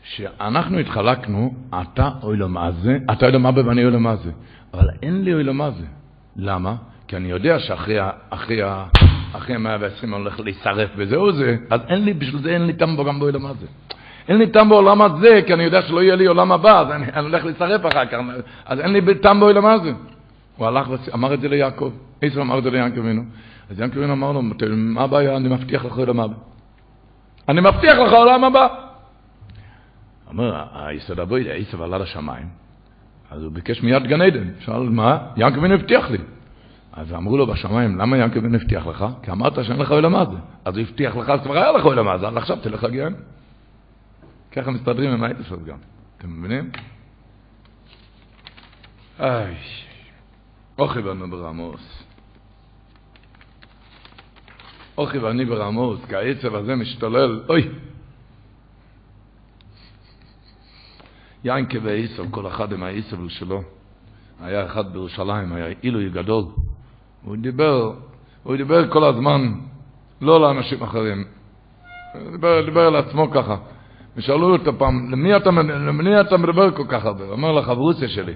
שאנחנו התחלקנו, אתה אוי לו מה זה, אתה אוי לו מה ואני אוי לו מה זה, אבל אין לי אוי לו מה זה. למה? כי אני יודע שאחרי אחרי, אחרי 120 אני הולך להישרף וזהו זה, אז אין לי, בשביל זה אין לי טעם בו גם באוי לו מה זה. אין לי טעם בעולם הזה, כי אני יודע שלא יהיה לי עולם הבא, אז אני, אני הולך להישרף אחר כך, אז אין לי טעם בעולם הזה. הוא הלך ואמר את זה ליעקב, איזה אמר את זה ליעקב אבינו. אז יעקב אבינו אמר לו, מה הבעיה, אני מבטיח לך עולם הבא. אני מבטיח לך עולם הבא. אומר, היסוד הבוידה, עשב עלה לשמיים, אז הוא ביקש מיד גן עדן. שאל, מה? יעקב אבינו הבטיח לי. אז אמרו לו בשמיים, למה יעקב אבינו הבטיח לך? כי אמרת שאין לך עולם הזה. אז הוא הבטיח לך, אז כבר היה לך עולם הזה, אז עכשיו תלך לגיהן. ככה מסתדרים עם האיתסות גם. אתם מבינים? איי, אוכי בנו ברמוס. אוכי ואני ברמוס, כי העצב הזה משתולל, אוי. יינקה ועשב, כל אחד עם העשב שלו. היה אחד בירושלים, היה עילוי גדול. הוא דיבר, הוא דיבר כל הזמן, לא לאנשים אחרים. הוא דיבר, דיבר על עצמו ככה. ושאלו אותו פעם, למי אתה, למי אתה מדבר כל כך הרבה? הוא אמר לחברוסיה שלי.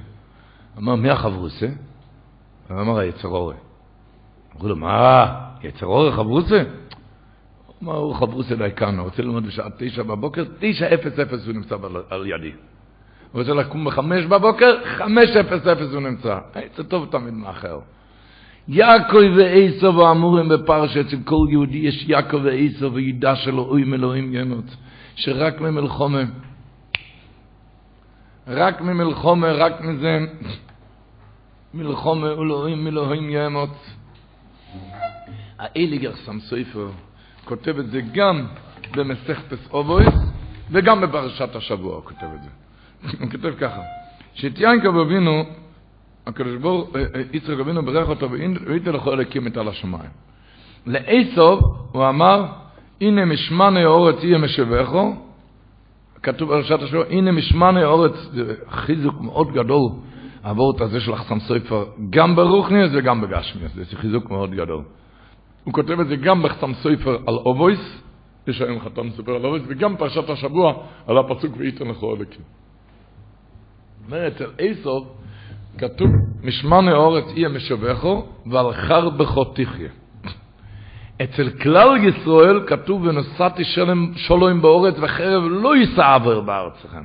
אמר, מי החברוסיה? הוא אמר, היצרורי. אמרו לו, מה, יצרורי חברוסיה? הוא אמר, הוא חברוסיה דייקן, הוא רוצה ללמוד בשעה תשע בבוקר, תשע אפס אפס הוא נמצא על ידי. הוא רוצה לקום בחמש בבוקר, חמש אפס אפס הוא נמצא. זה טוב תמיד מאחר. יעקב ועשו האמורים בפרשה, אצל כל יהודי יש יעקב ועשו וידע שלו אוי אלוהים ימות. שרק ממלחומה, רק ממלחומה, רק מזה, מלחומה אלוהים אלוהים ימות. האליגר סם סופר כותב את זה גם במסכתס אובויס וגם בפרשת השבוע הוא כותב את זה. הוא כותב ככה, שאת יעקב אבינו, הקדוש ברוך יצחק אבינו ברך אותו והייתי לכל אליקים את על השמיים. לעשוב הוא אמר הנה משמנה אורץ יהיה משבחו, כתוב בפרשת השבוע, הנה משמני הארץ, זה חיזוק מאוד גדול, הווארט הזה של החתם סופר, גם ברוחניות וגם בגשמיות, זה חיזוק מאוד גדול. הוא כותב את זה גם בחתם סופר על אבות, יש היום חתם סופר על אבות, וגם בפרשת השבוע על הפסוק ויתן לך האלוקים. אומר אצל עשו, כתוב משמני הארץ יהיה מושבך, ועל חרבך תחיה. אצל כלל ישראל כתוב ונתתי שלום בארץ וחרב לא תעבור בארצכם.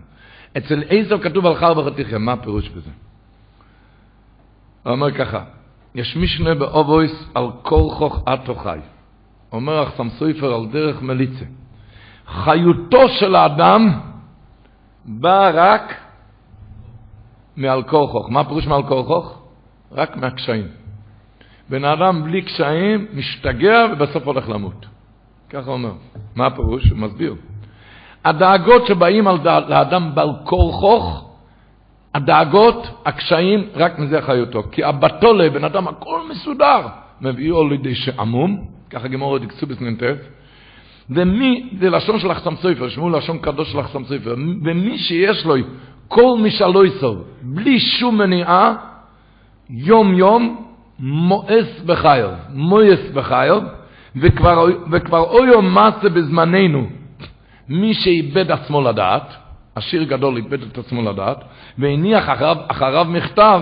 אצל עזר כתוב על חר וחתיכם, מה הפירוש בזה? הוא אומר ככה, יש משנה באובויס על כורחוך עטו חי. אומר אחסם סופר על דרך מליצה. חיותו של האדם באה רק מעל כורחוך. מה הפירוש מעל כורחוך? רק מהקשיים. בן אדם בלי קשיים משתגע ובסוף הולך למות. ככה אומר. מה הפירוש? הוא מסביר. הדאגות שבאים על דע... לאדם בעל כורחוך, הדאגות, הקשיים, רק מזה חיותו. כי הבתולה, בן אדם הכל מסודר, מביאו לידי שעמום, ככה גמור את אקסוביס נ"ט, ומי, זה לשון של אחסם סופר, שמעו לשון קדוש של אחסם סופר, ומי שיש לו כל משאלו יסוב, בלי שום מניעה, יום יום, מואס בחיוב, מואס בחיוב, וכבר, וכבר אויו מעשה בזמננו, מי שאיבד עצמו לדעת, עשיר גדול איבד את עצמו לדעת, והניח אחריו, אחריו מכתב,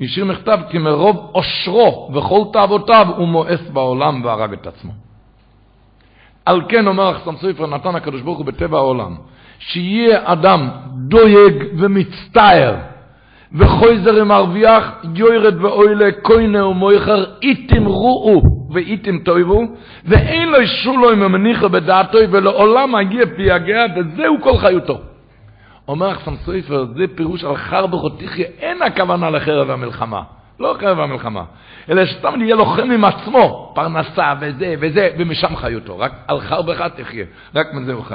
השאיר מכתב כי מרוב עושרו וכל תאוותיו הוא מואס בעולם והרג את עצמו. על כן אומר החסם סופר נתן הקדוש ברוך הוא בטבע העולם, שיהיה אדם דויג ומצטער וחויזר מרוויח יוירד ואוילה קוינה ומויכר איתם רואו ואיתם טויבו ואין לו שולו עם המניחה בדעתו ולעולם מגיע פייגע וזהו כל חיותו. אומר החסם סופר, זה פירוש על חרבו חותיכיה, אין הכוונה לחרב המלחמה. לא חרב המלחמה, אלא סתם יהיה לוחם עם עצמו, פרנסה וזה וזה, ומשם חיותו, רק על חרבך תחיה, רק מזה הוא חי.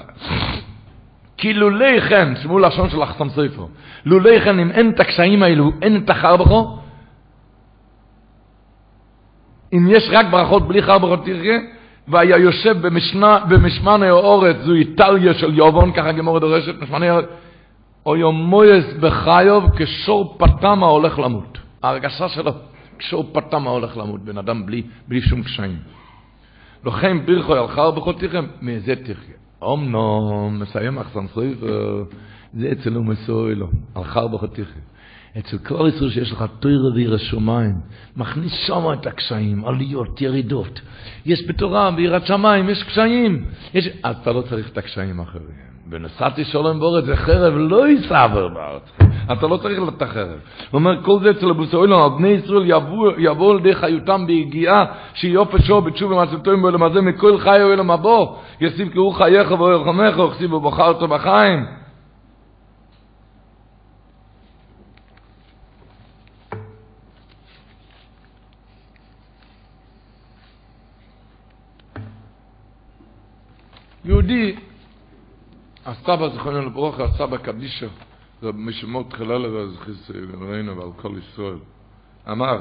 כי לולי כן, שמעו לשון של החסם סופר, לולי כן, אם אין את הקשיים האלו, אין את החרבכו, אם יש רק ברכות בלי חרבכו תחיה, והיה יושב במשנה, במשמנה האורץ, זו איטליה של יובון, ככה גמור דורשת, משמנה האורץ, או יומויס בחיוב כשור פתמה הולך למות. ההרגשה שלו, כשור פתמה הולך למות, בן אדם בלי, בלי שום קשיים. לכן ברכו ילחר בחותיכם, מזה תחיה. אומנום, מסיים אחסן סויפר, זה אצלנו מסוי לו, הלחר בחותיכם. אצל כל ישראל שיש לך תוירה ועיר השמיים, מכניס שם את הקשיים, עליות, ירידות. יש בתורה, ביראת שמיים, יש קשיים. יש... אתה לא צריך את הקשיים האחרים. ונסעתי שולם בורת זה חרב לא יסעבר בארץ. אתה לא צריך את החרב. הוא אומר, כל זה אצל אבוס אוילון, על בני ישראל יבואו על ידי חיותם ביגיעה, שיופי שור בתשוב ומצבתוים בו למזה מכל חי או אלם הבוא. יסיב קראו חייך וירחמך, וכסיב ובחרת בחיים. יהודי הסבא זכרונו לברכה, הסבא קדישה, זה משמות חלל וזכיס ראינו ועל כל ישראל, אמר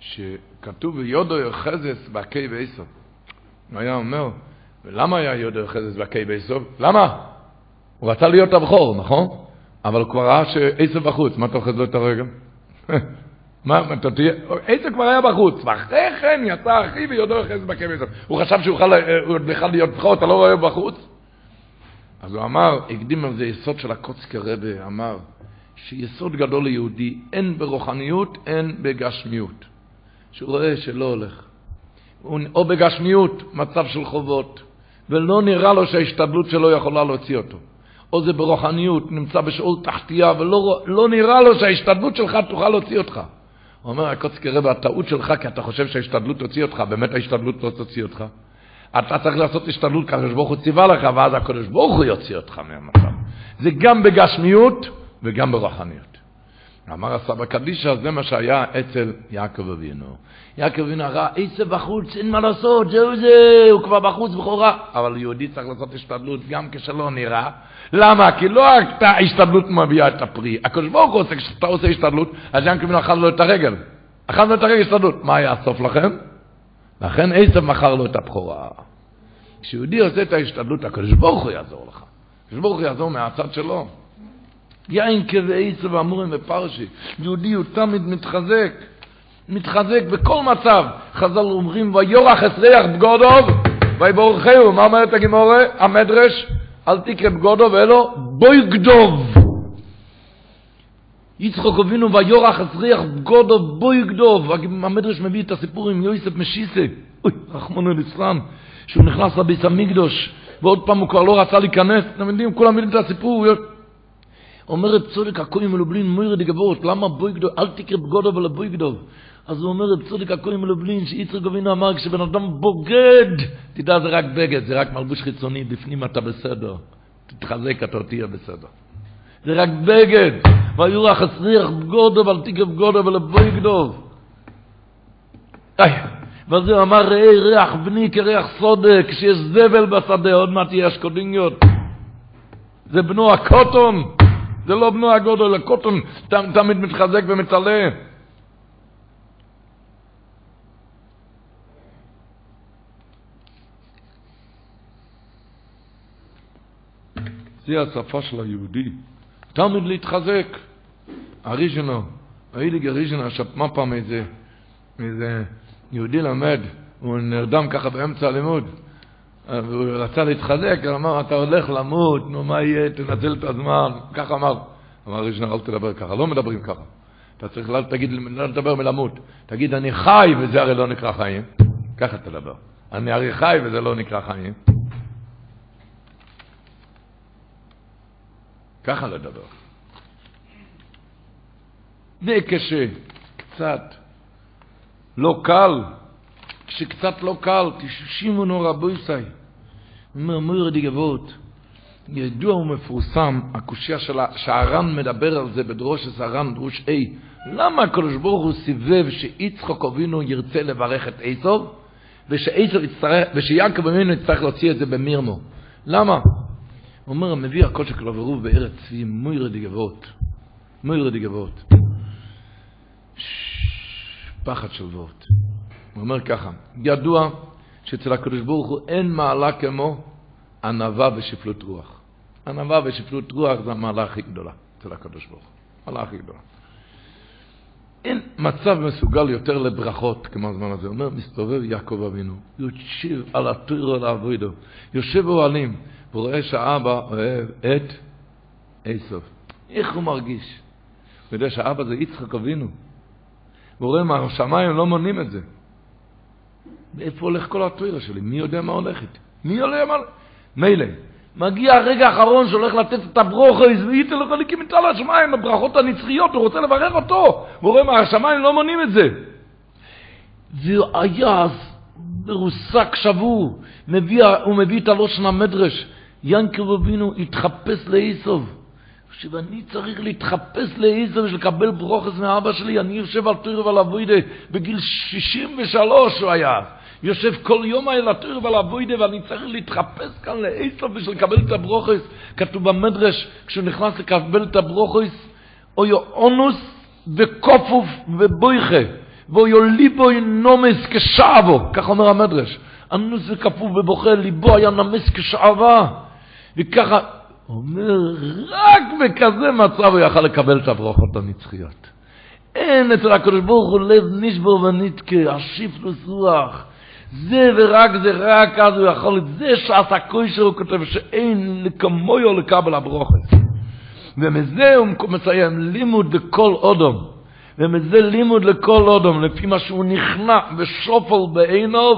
שכתוב יודו יוחזס בעקי בעשו. הוא היה אומר, ולמה היה יודו יוחזס בעקי בעשו? למה? הוא רצה להיות הבכור, נכון? אבל הוא כבר ראה שעשו בחוץ, מה אתה אוחז לו את הרגל? מה, אתה תהיה, עשו כבר היה בחוץ, ואחרי כן יצא אחי ויודו יוחזס בעקי בעשו. הוא חשב שהוא בכלל להיות בכור, אתה לא רואה בחוץ? אז הוא אמר, הקדים על זה יסוד של הקוצקי רבה, אמר שיסוד גדול ליהודי, אין ברוחניות, אין בגשמיות. שהוא רואה שלא הולך. או בגשמיות, מצב של חובות, ולא נראה לו שההשתדלות שלו יכולה להוציא אותו. או זה ברוחניות, נמצא בשאול תחתייה, ולא לא נראה לו שההשתדלות שלך תוכל להוציא אותך. הוא אומר, הקוצקי רבה, הטעות שלך, כי אתה חושב שההשתדלות תוציא אותך, באמת ההשתדלות לא תוציא אותך. אתה צריך לעשות השתדלות, הקדוש ברוך הוא ציווה לך, ואז הקדוש ברוך הוא יוציא אותך מהמצב. זה גם בגשמיות וגם ברוחניות. אמר הסבא קדישא, זה מה שהיה אצל יעקב אבינו. יעקב אבינו ראה, איזה בחוץ, אין מה לעשות, זהו זה, הוא כבר בחוץ בכורה. אבל יהודי צריך לעשות השתדלות גם כשלא נראה. למה? כי לא ההשתדלות מביאה את הפרי. הקדוש ברוך הוא עושה, כשאתה עושה השתדלות, אז יעקב אבינו אכל לו את הרגל. אכל לו את הרגל השתדלות. מה היה הסוף לכם? לכן עשב מכר לו את הבכורה. כשיהודי עושה את ההשתדלות, הקדוש ברוך הוא יעזור לך. הקדוש ברוך הוא יעזור מהצד שלו. יין כבעשב אמורים בפרשי. יהודי הוא תמיד מתחזק. מתחזק בכל מצב. חז"ל אומרים, ויורח אסריח בגודוב, ויבורכהו. מה אומרת הגמורה? המדרש, אל תקרא בגודוב, אלו בויגדוב. יצחוק אבינו ויורח אסריח בגודוב בויגדוב. המדרש מביא את הסיפור עם יוסף משיסה. אוי, רחמונו ליצלן. שהוא נכנס לביס המקדוש, ועוד פעם הוא כבר לא רצה להיכנס, אתם יודעים, כולם יודעים את הסיפור. אומר רב צודק הכהן מלובלין מוירד דגבורת, למה בויגדוב, אל תקרא בגודוב אלא בויגדוב. אז הוא אומר רב צודק הכהן מלובלין, שיצחק אבינו אמר, כשבן אדם בוגד, תדע זה רק בגד, זה רק מלבוש חיצוני, בפנים אתה בסדר. תתחזק, אתה תהיה בסדר. זה רק בגד. ויורח אסריח תקרא בגודוב אלא בויגדוב. איי. ואז הוא אמר, ראי ריח בני כריח סודה, כשיש זבל בשדה, עוד מעט יהיה אשקודיניות. זה בנו הקוטון, זה לא בנו הגודל, הקוטון תמיד מתחזק ומתעלה. זה השפה של היהודי. תמיד להתחזק. הראשונו, האיליג הראשונה, מה פעם איזה, איזה יהודי למד, הוא נרדם ככה באמצע הלימוד. והוא רצה להתחזק, הוא אמר, אתה הולך למות, נו מה יהיה, תנצל את הזמן, ככה אמר. אמר רישנר, אל תדבר ככה, לא מדברים ככה. אתה צריך לא, תגיד, לא לדבר מלמות. תגיד, אני חי, וזה הרי לא נקרא חיים. ככה תדבר. אני הרי חי, וזה לא נקרא חיים. ככה לדבר. וכשקצת לא קל, כשקצת לא קל, תשימו נו רבויסי. אומר מויר דיגבות, ידוע ומפורסם, הקושייה שהר"ן מדבר על זה בדרוש הר"ן, דרוש A, למה הקדוש ברוך הוא סיבב שיצחוק אבינו ירצה לברך את עשוב, ושיעקב אבינו יצטרך להוציא את זה במירמו? למה? הוא אומר, מביא הכל של כלברוב בארץ צבי, מויר דיגבות. מויר דיגבות. פחד של וורט. הוא אומר ככה, ידוע שאצל הקדוש ברוך הוא אין מעלה כמו ענווה ושפלות רוח. ענווה ושפלות רוח זה המעלה הכי גדולה אצל הקדוש ברוך הוא. המעלה הכי גדולה. אין מצב מסוגל יותר לברכות כמו הזמן הזה. אומר, מסתובב יעקב אבינו, יושב על הטוירו לעבודו, יושב באוהלים, ורואה שהאבא אוהב את איסוף. איך הוא מרגיש? הוא יודע שהאבא זה יצחק אבינו. הוא רואה מהשמיים לא מונים את זה. ואיפה הולך כל הטוירה שלי? מי יודע מה הולכת? מי יודע מה... מילא. מגיע הרגע האחרון שהולך לתת את הברוכויז, וייתן לו חליקים מטל השמיים, הברכות הנצחיות, הוא רוצה לברך אותו. הוא רואה מהשמיים לא מונים את זה. והיה מרוסק שבור, מביא, הוא מביא את הלושן המדרש. ינקב אבינו התחפש לאיסוב. עכשיו אני צריך להתחפש לאיזה בשביל לקבל ברוכס מאבא שלי, אני יושב על טויר ועל אבוידה, בגיל 63 הוא היה. יושב כל יום על הטויר ועל אבוידה, ואני צריך להתחפש כאן לאיסו בשביל לקבל את הברוכס. כתוב במדרש, כשהוא נכנס לקבל את הברוכס, אויו אונוס וקופוף ובויכה, ואויו ליבוי נומס כשעבו, כך אומר המדרש. אנוס וקפוף ובוכה, ליבו היה נמס כשעבה. וככה, אומר, רק בכזה מצב הוא יכל לקבל את הברכות הנצחיות. אין אצל הקדוש ברוך הוא לב נשבור ונתקה, השיפלוס רוח. זה ורק זה, רק אז הוא יכול, זה שעשה כושר הוא כותב שאין לכמויו לקבל הברוכת. ומזה הוא מסיים לימוד לכל אודום. ומזה לימוד לכל אודום, לפי מה שהוא נכנע ושופל בעיניו,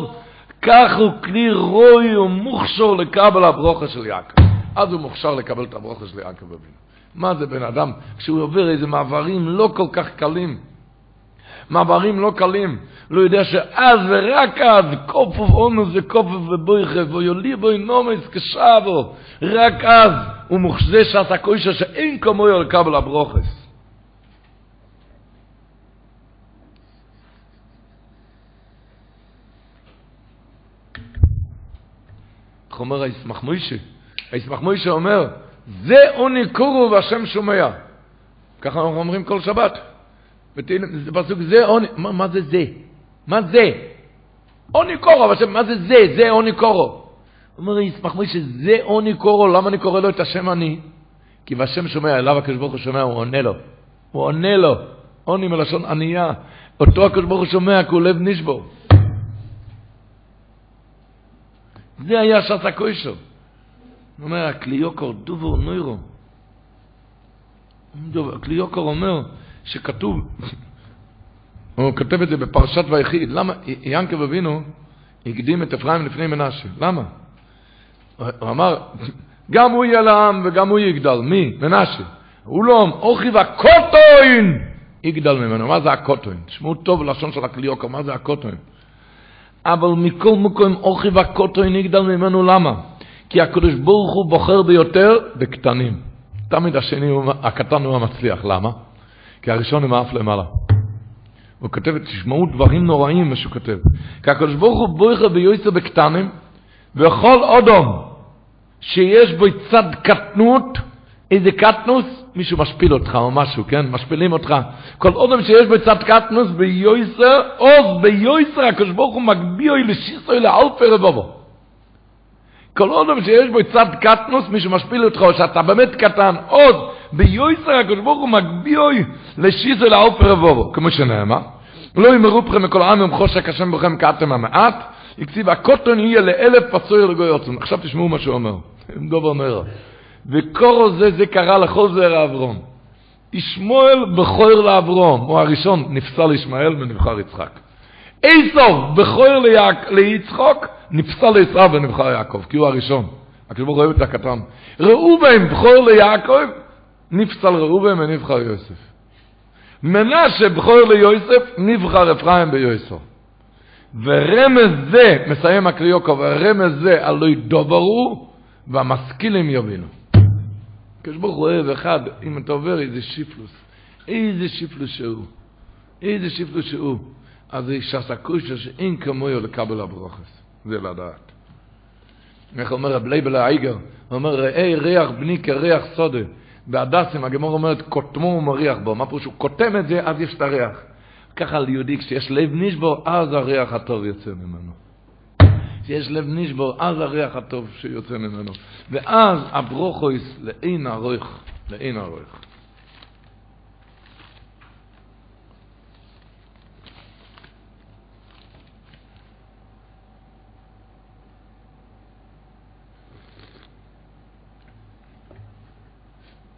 כך הוא כלי רוי ומוכשר לקבל הברוכת של יעקב. אז הוא מוכשר לקבל את הברוכת של יעקב אבינו. מה זה בן אדם, כשהוא עובר איזה מעברים לא כל כך קלים, מעברים לא קלים, לא יודע שאז ורק אז, קופו ואונוס וקופו ובויכה, ויולי בוי נומס כשבו, רק אז הוא מוחזה שעשה קוישה שאין כמוהו לקבל הברוכס. איך אומר הישמח מוישה? הישמח מוישה אומר, זה עוני קורו והשם שומע. ככה אנחנו אומרים כל שבת. זה פסוק זה עוני, מה, מה זה זה? מה זה? עוני קורו, מה זה זה? זה עוני קורו. אומר ישמח מוישה, זה עוני קורו, למה אני קורא לו את השם אני? כי והשם שומע, אליו הקדוש ברוך הוא שומע, הוא עונה לו. הוא עונה לו. עוני מלשון ענייה. אותו הקדוש ברוך הוא שומע, כי הוא לב נשבור. זה היה שעת הקוישו. הוא אומר, הקליוקור דובור נוירו. הקליוקור אומר שכתוב, הוא כותב את זה בפרשת ויחיד, למה ינקב אבינו הקדים את אפרים לפני מנשה, למה? הוא אמר, גם הוא יהיה לעם וגם הוא יגדל, מי? מנשה. הוא לא, אוכי והקוטוין יגדל ממנו, מה זה הקוטוין? תשמעו טוב לשון של הקליוקור, מה זה הקוטוין? אבל מכל מקום אוכי והקוטוין יגדל ממנו, למה? כי הקדוש ברוך הוא בוחר ביותר בקטנים. תמיד השני, הוא, הקטן הוא המצליח. למה? כי הראשון הוא מאף למעלה. הוא כותב, תשמעו דברים נוראים מה שהוא כותב. כי הקדוש ברוך הוא בוחר ביותר בקטנים, וכל אודום שיש בו צד קטנות, איזה קטנוס? מישהו משפיל אותך או משהו, כן? משפילים אותך. כל אודם שיש בו צד קטנוס ביויסר, עוז ביויסר, הקדוש ברוך הוא מגביאו לשיסוי לאלפי רבובו. כל אודם שיש בו צד קטנוס, מי שמשפיל אותך, או שאתה באמת קטן, עוד, ביועסר הקדוש ברוך הוא מגביאוי לשיזו לאופר רבובו, כמו שנאמר, לא ימרו בכם מכל העם עם חושק השם בכם כאתם המעט, הקציב, הקוטון יהיה לאלף פסוי לגוי עוצם. עכשיו תשמעו מה שהוא אומר. דובר אומר. וקורו זה, זה קרה לכל זרע אברום. ישמואל בכויר לאברום, הוא הראשון, נפסל ישמעאל ונבחר יצחק. איסוף בכויר ליצחוק, נפסל לישראל ונבחר יעקב, כי הוא הראשון. הקדוש ברוך הוא אוהב את הקטן. ראובן בכויר ליעקב, נפסל ראובן ונבחר יוסף. מנשה בכויר ליוסף, נבחר אפרים ביוסף. ורמז זה, מסיים הקריוקו, ורמז זה עלוי דוברו, והמשכילים יבינו. הקדוש הוא אוהב אחד, אם אתה עובר איזה שיפלוס, איזה שיפלוס שהוא, איזה שיפלוס שהוא, אז זה שסקושה שאין כמוהו לקבל הברוכס, זה לדעת. איך אומר רב לייבל האיגר, הוא אומר, ראה ריח בני כריח סודה. בהדסים הגמור אומרת, קוטמו ומריח בו. מה פירוש? הוא קוטם את זה, אז יש את הריח. ככה על יהודי, כשיש לב נשבור, אז הריח הטוב יוצא ממנו. כשיש לב נשבור, אז הריח הטוב שיוצא ממנו. ואז הברוכויס לאין הרויך, לאין הרויך.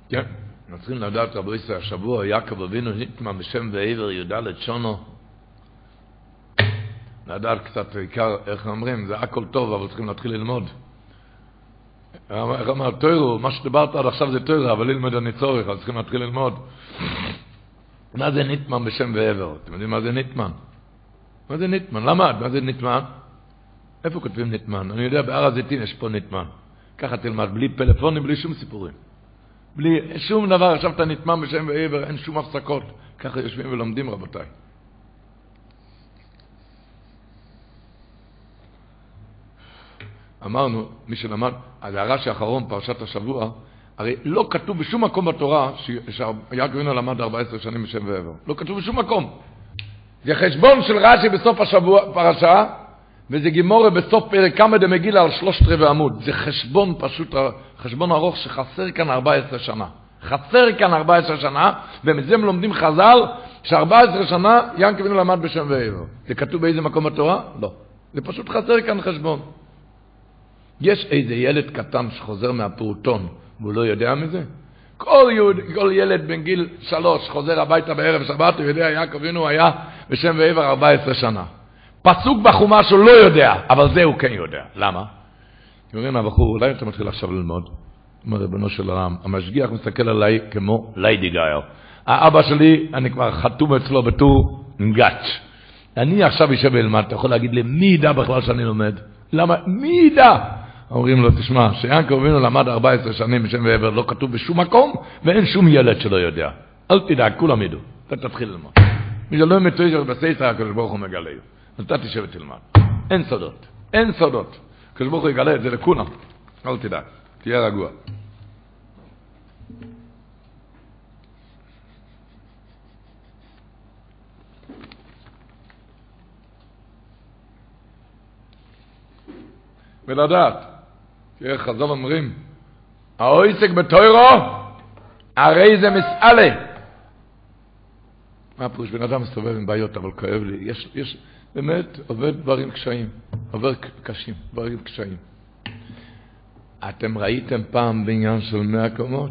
כן, אנחנו צריכים לדעת, רבו ישראל, השבוע יעקב אבינו נטמן בשם ועבר י"ד שונו. לדעת קצת עיקר, איך אומרים, זה הכל טוב, אבל צריכים להתחיל ללמוד. איך אמר, תוירו, מה שדיברת עד עכשיו זה תוירו, אבל ללמוד אני צורך, אז צריכים להתחיל ללמוד. מה זה ניטמן בשם ועבר? אתם יודעים מה זה ניטמן? מה זה ניטמן? למה? מה זה ניטמן? איפה כותבים ניטמן? אני יודע, בהר הזיתים יש פה ניטמן. ככה תלמד, בלי פלאפונים, בלי שום סיפורים. בלי שום דבר, עכשיו אתה נטמע בשם ועבר, אין שום הפסקות. ככה יושבים ולומדים, רבותיי. אמרנו, מי שלמד, על הרש"י האחרון, פרשת השבוע, הרי לא כתוב בשום מקום בתורה שיעקב אבינו למד 14 שנים בשם ועבר. לא כתוב בשום מקום. זה חשבון של רש"י בסוף השבוע, פרשה, וזה גימורה בסוף פרק כמה דמגילה על שלושת רבעי עמוד. זה חשבון פשוט, חשבון ארוך שחסר כאן 14 שנה. חסר כאן 14 שנה, ומזה הם לומדים חז"ל, ש-14 שנה ינקב אבינו למד בשם ועבר. זה כתוב באיזה מקום בתורה? לא. זה פשוט חסר כאן חשבון. יש איזה ילד קטן שחוזר מהפעוטון, והוא לא יודע מזה? כל, יהוד, כל ילד בן גיל שלוש חוזר הביתה בערב שבת, הוא יודע, יעקב אבינו היה בשם ועבר 14 שנה. פסוק בחומש הוא לא יודע, אבל זה הוא כן יודע. למה? אומרים הבחור, אולי אתה מתחיל עכשיו ללמוד? אומר ריבונו של עולם, המשגיח מסתכל עליי כמו ליידיגייר. האבא שלי, אני כבר חתום אצלו בתור גאץ'. אני עכשיו אשב ואלמד, אתה יכול להגיד לי, מי ידע בכלל שאני לומד? למה? מי ידע? אומרים לו, תשמע, שיענקב אבינו למד 14 שנים בשם ועבר, לא כתוב בשום מקום, ואין שום ילד שלא יודע. אל תדאג, כולם ידעו. אתה תתחיל ללמוד. מי שלא מתויגר בסייסר, הקדוש ברוך הוא מגלה. אתה תשב ותלמד. אין סודות. אין סודות. הקדוש ברוך הוא יגלה את זה לכולם. אל תדאג. תהיה רגוע. ולדעת, כי חזון אומרים, האויסק בתוירו, הרי זה מסעלה. מה פירוש? בן אדם מסתובב עם בעיות, אבל כואב לי. יש, יש, באמת, עובד דברים קשיים, עובר קשים, דברים קשיים. אתם ראיתם פעם בניין של מאה קומות?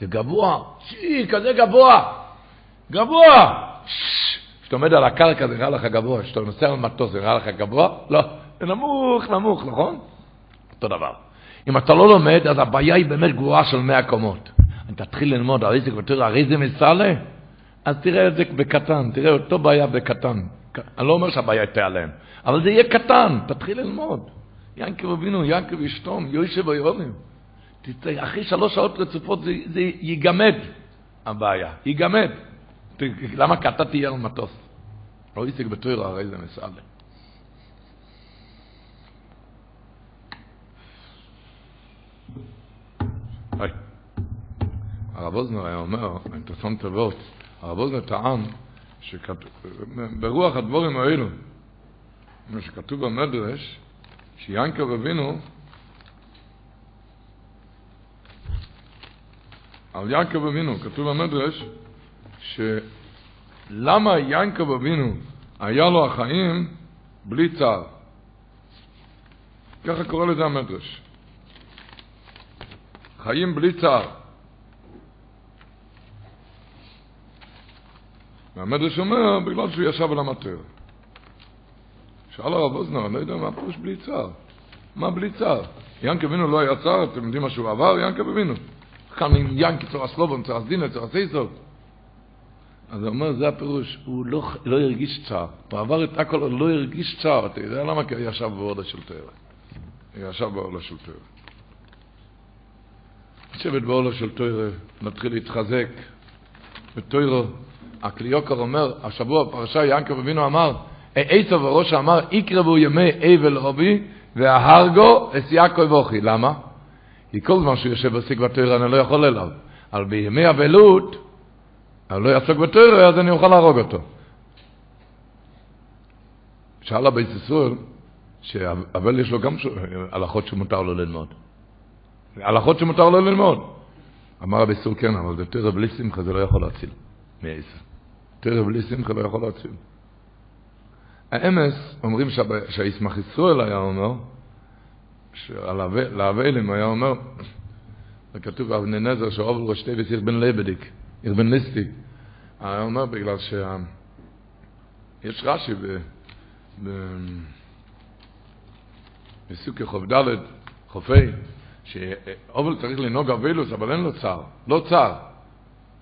זה גבוה, שי, כזה גבוה, גבוה. כשאתה עומד על הקרקע זה נראה לך גבוה, כשאתה נוסע על מטוס זה נראה לך גבוה? לא, זה נמוך, נמוך, נכון? אותו דבר. אם אתה לא לומד, אז הבעיה היא באמת גבוהה של מאה קומות. אם תתחיל ללמוד על איזה הרי זה מסעלה, אז תראה את זה בקטן, תראה אותו בעיה בקטן. אני לא אומר שהבעיה תיעלם, אבל זה יהיה קטן, תתחיל ללמוד. ינקב אבינו, ינקב ישתום, יושב ויונים. אחרי שלוש שעות רצופות זה, זה ייגמד, הבעיה, ייגמד. למה? אתה תהיה על מטוס. לא עסק בתוירה, הרי זה מסעלה. הרב אוזנר היה אומר, אם שם תיבות, הרב אוזנר טען ברוח הדבורים האלו, מה שכתוב במדרש, שיענקב אבינו, על יעקב אבינו, כתוב במדרש, שלמה יעקב אבינו היה לו החיים בלי צער? ככה קורא לזה המדרש. חיים בלי צער. והמדרש אומר, בגלל שהוא ישב על המטר. שאל הרב אוזנר, אני לא יודע מה פירוש בלי צער. מה בלי צער? ינקה אבינו לא היה צער, אתם יודעים מה שהוא עבר? ינקה אבינו. כאן עם ינקי צור הסלובון, צור הסדינה, צור הסייסוב. אז הוא אומר, זה הפירוש, הוא לא, לא הרגיש צער. הוא עבר את הכל, הוא לא הרגיש צער. אתה יודע למה? כי הוא ישב באורלה של תואר. הוא ישב באורלה של תואר. לשבת באורלה של תואר, נתחיל להתחזק. בתואר, הקליוקר אומר, השבוע בפרשה ינקב אבינו אמר, עשו וראש אמר, יקרבו ימי אבל אובי, וההרגו אס יעקב אוכי. למה? כי כל זמן שהוא יושב ועוסק בתואר אני לא יכול אליו. אבל בימי אבלות, אני לא יעסוק בתואר, אז אני אוכל להרוג אותו. שאל הבית ישראל, שאבל יש לו גם הלכות שמותר לו ללמוד. הלכות שמותר לו ללמוד. אמר רבי סול כן, אבל בתואר בלי שמחה זה לא יכול להציל. מעשר. תואר בלי שמחה לא יכול להציל. האמס אומרים שהישמח ישראל היה אומר, לאבלים היה אומר, זה כתוב אבני נזר שאובל ראש טייבס עיר בן לבדיק, עיר בן ליסטיק. היה אומר בגלל שה... יש רש"י ב... ב... בסוכי חוב ד' חופי, שאובל צריך לנהוג אבילוס, אבל אין לו צער. לא צער.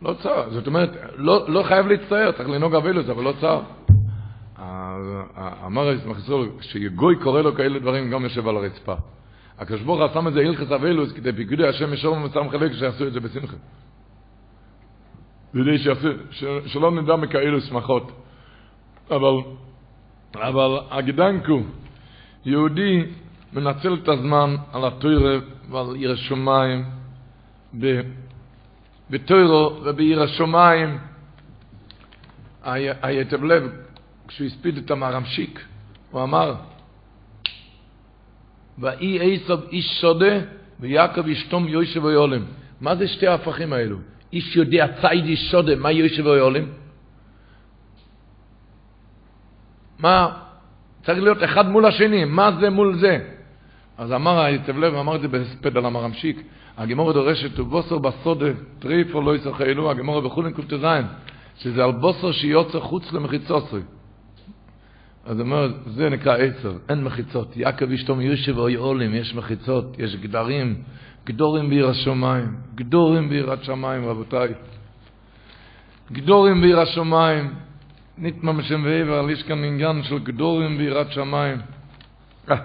לא צער. זאת אומרת, לא, לא חייב להצטער, צריך לנהוג אבילוס, אבל לא צער. אמר הישמח ישראל, שגוי קורא לו כאלה דברים, גם יושב על הרצפה. הקדוש ברוך הוא שם את זה הלכס אבילוס, כדי פיקודי השם ישור ומצם חלק שיעשו את זה בשמחה. כדי שלא נדע מכאלו שמחות. אבל, אבל הגדנקו, יהודי מנצל את הזמן על התוירה ועל עיר בתוירו ובעיר השמיים, היתב לב, כשהוא הספיד את המרמשיק, הוא אמר, ואי עשב איש שודה, ויעקב ישתום יושב ויולם. מה זה שתי ההפכים האלו? איש יודע צייד איש שודה, מה יושב ויולם? מה? צריך להיות אחד מול השני, מה זה מול זה? אז אמר היצב לב, אמר את זה בהספד על המרמשיק, הגמורה דורשת, ובוסר בסודה, טריפו לא יסחי אלו, הגמורה בחולין ק"ז, שזה על בוסר שיוצא חוץ למחיצוסרי. אז אומר, זה נקרא עצר, אין מחיצות. יעקב אשתום יושב או יעולים, יש מחיצות, יש גדרים, גדורים בעיר השמיים, גדורים ביראת שמיים, רבותיי. גדורים בעיר השמיים, ניתמה משם ועבר, יש כאן עניין של גדורים ביראת שמיים. אה,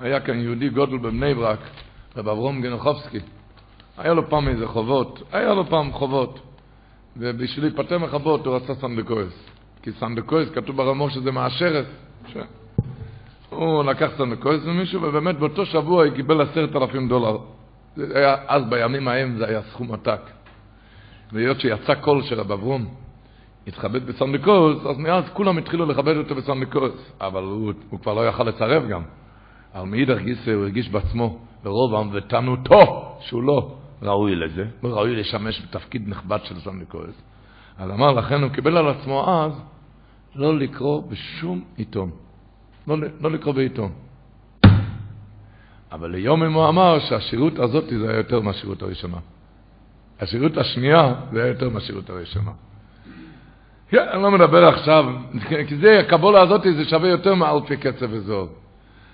היה כאן יהודי גדול בבני ברק, רב אברהם גניחובסקי. היה לו פעם איזה חובות, היה לו פעם חובות, ובשביל להיפטר מחובות הוא רצה סנדקאות. כי סנדקאות, כתוב ברמ"א שזה מעשיר. ש... הוא לקח סנדקאות ממישהו, ובאמת באותו שבוע הוא קיבל עשרת אלפים דולר. היה, אז בימים ההם זה היה סכום עתק. והיות שיצא קול של רב אברהם, התחבט בסנדקאות, אז מאז כולם התחילו לכבד אותו בסנדקאות. אבל הוא, הוא כבר לא יכל לצרף גם. אבל מאידך גיסא הוא הרגיש בעצמו, ברוב עמדתנותו, שהוא לא ראוי לזה, לא ראוי לשמש בתפקיד נכבד של סנדקויס. אז אמר לכן הוא קיבל על עצמו אז לא לקרוא בשום עיתון. לא, לא לקרוא בעיתון. אבל ליום הוא אמר שהשירות הזאת זה היה יותר מהשירות הראשונה. השירות השנייה זה היה יותר מהשירות הראשונה. אני לא מדבר עכשיו, כי זה, הקבולה הזאת זה שווה יותר מאלפי קצב וזוהר.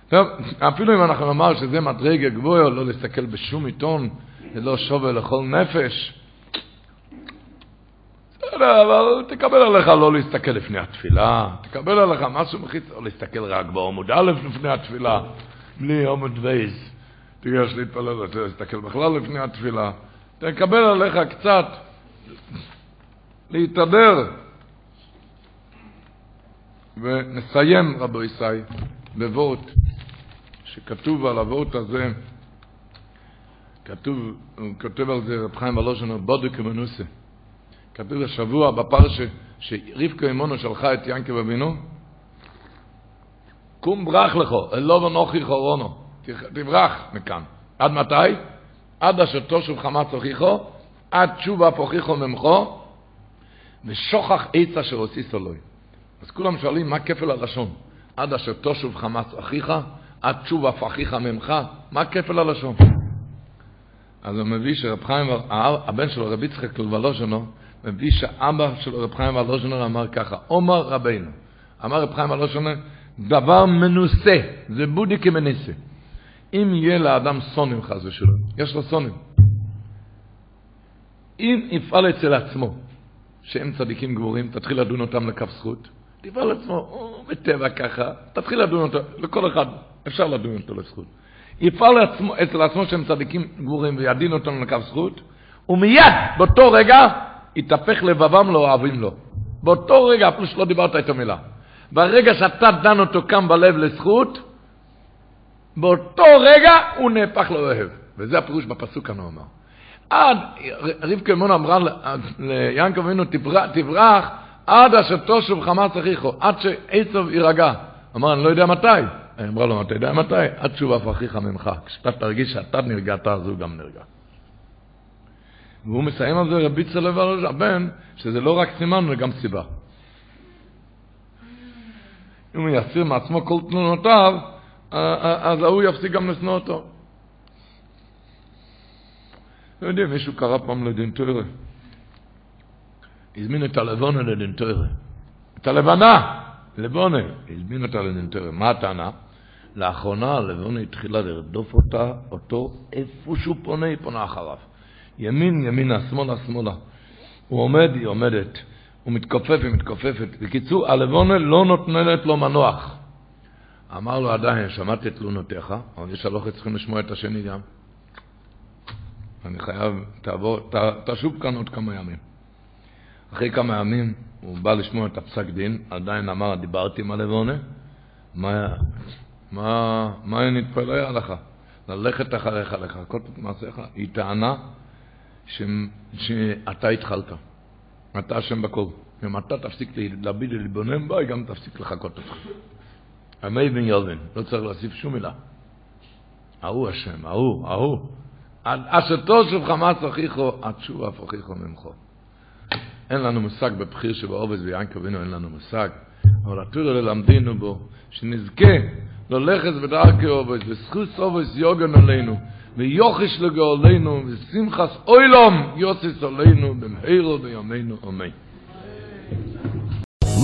טוב, אפילו אם אנחנו נאמר שזה מדרגה גבוהה, לא להסתכל בשום עיתון, זה לא שווה לכל נפש. בסדר, אבל תקבל עליך לא להסתכל לפני התפילה, תקבל עליך משהו מחיץ, או להסתכל רק בעמוד א' לפני התפילה, בלי עמוד וייז. תיגש להתפלל, אתה להסתכל בכלל לפני התפילה. תקבל עליך קצת להתהדר. ונסיים, רבו ישי, בוורט, שכתוב על הוורט הזה, כתוב, הוא כותב על זה רב חיים ולושן, בודק ומנוסה. כתוב השבוע בפרשה שרבקה אמונו שלחה את ינקב אבינו, קום ברח לכו, אלו ונוחי חורונו, תברח מכאן. עד מתי? עד אשר תושב חמץ הוכיחו, עד תשובה פוכיחו ממחו, ושוכח עץ אשר הוסיס אלוהי. אז כולם שואלים מה כפל הלשון? עד אשר תושב חמץ אחיך, התשוב אף אחיך ממך, מה כפל הלשון? אז הוא מביא שרב חיים, הבן שלו, רבי יצחק לוולוז'נו, מביא שאבא של רב חיים ולוז'נו אמר ככה, עומר רבינו, אמר רב חיים ולוז'נו, דבר מנוסה, זה בודי כמנסה. אם יהיה לאדם סונים חס ושלום, יש לו סונים. אם יפעל אצל עצמו, שהם צדיקים גבורים, תתחיל לדון אותם לכף זכות, תפעל עצמו, הוא בטבע ככה, תתחיל לדון אותו, לכל אחד אפשר לדון אותו לזכות. יפעל עצמו, אצל עצמו שהם צדיקים גבורים וידין אותנו לכף זכות, ומיד, באותו רגע, יתהפך לבבם לא אוהבים לו. באותו רגע, אפילו שלא דיברת איתו מילה. ברגע שאתה דן אותו כאן בלב לזכות, באותו רגע הוא נהפך לאוהב. וזה הפירוש בפסוק כאן הוא אמר. עד, רבקה אמון אמרה ליענקב אבינו, תברח עד אשר תושב חמאס אחיכו, עד שעצב יירגע. אמר, אני לא יודע מתי. היא אמרה לו, אתה יודע מתי? עד שוב אף אחיך ממך. כשאתה תרגיש שאתה נרגעת, אז הוא גם נרגע. והוא מסיים על זה רבי צלב הבן, שזה לא רק סימן, זה גם סיבה. אם הוא יסיר מעצמו כל תלונותיו, אז ההוא יפסיק גם לשנוא אותו. לא יודע, מישהו קרא פעם לדין תורה. הזמין את הלבונה תורה. את הלבנה, לבונה, הזמין אותה תורה. מה הטענה? לאחרונה הלבונה התחילה לרדוף אותה, אותו, איפה שהוא פונה, היא פונה אחריו. ימין, ימינה, שמאלה, שמאלה. הוא עומד, היא עומדת. הוא מתכופף, היא מתכופפת. בקיצור, הלבונה לא נותנת לו מנוח. אמר לו עדיין, שמעתי את תלונותיך, אבל יש הלוכת צריכים לשמוע את השני גם. אני חייב, תעבור, ת, תשוב כאן עוד כמה ימים. אחרי כמה ימים הוא בא לשמוע את הפסק דין, עדיין אמר, דיברתי עם הלבונה, מה, מה, מה נתפלא עליך? ללכת אחריך, לחכות את מעשיך. היא טענה ש, שאתה התחלת, אתה אשם בכל. אם אתה תפסיק להביט ולהתבונן בו, היא גם תפסיק לחכות אותך. עמי בן ילבין, לא צריך להוסיף שום מילה. ההוא אשם, ההוא, ההוא. אשר תושב חמאס אחיכו, עד שוב אחיכו ממכו. אין לנו מושג בבחיר שבעובד ויענקב אבינו, אין לנו מושג. אבל התורה ללמדינו בו, שנזכה ללכת בדרכי עובד, וזכות עובד יוגן עלינו, ויוחש לגאולנו, ושמחס אוילום יוסיס עלינו, במהירו בימינו אמן.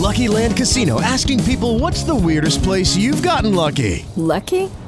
Lucky Land Casino asking people what's the weirdest place you've gotten lucky? Lucky?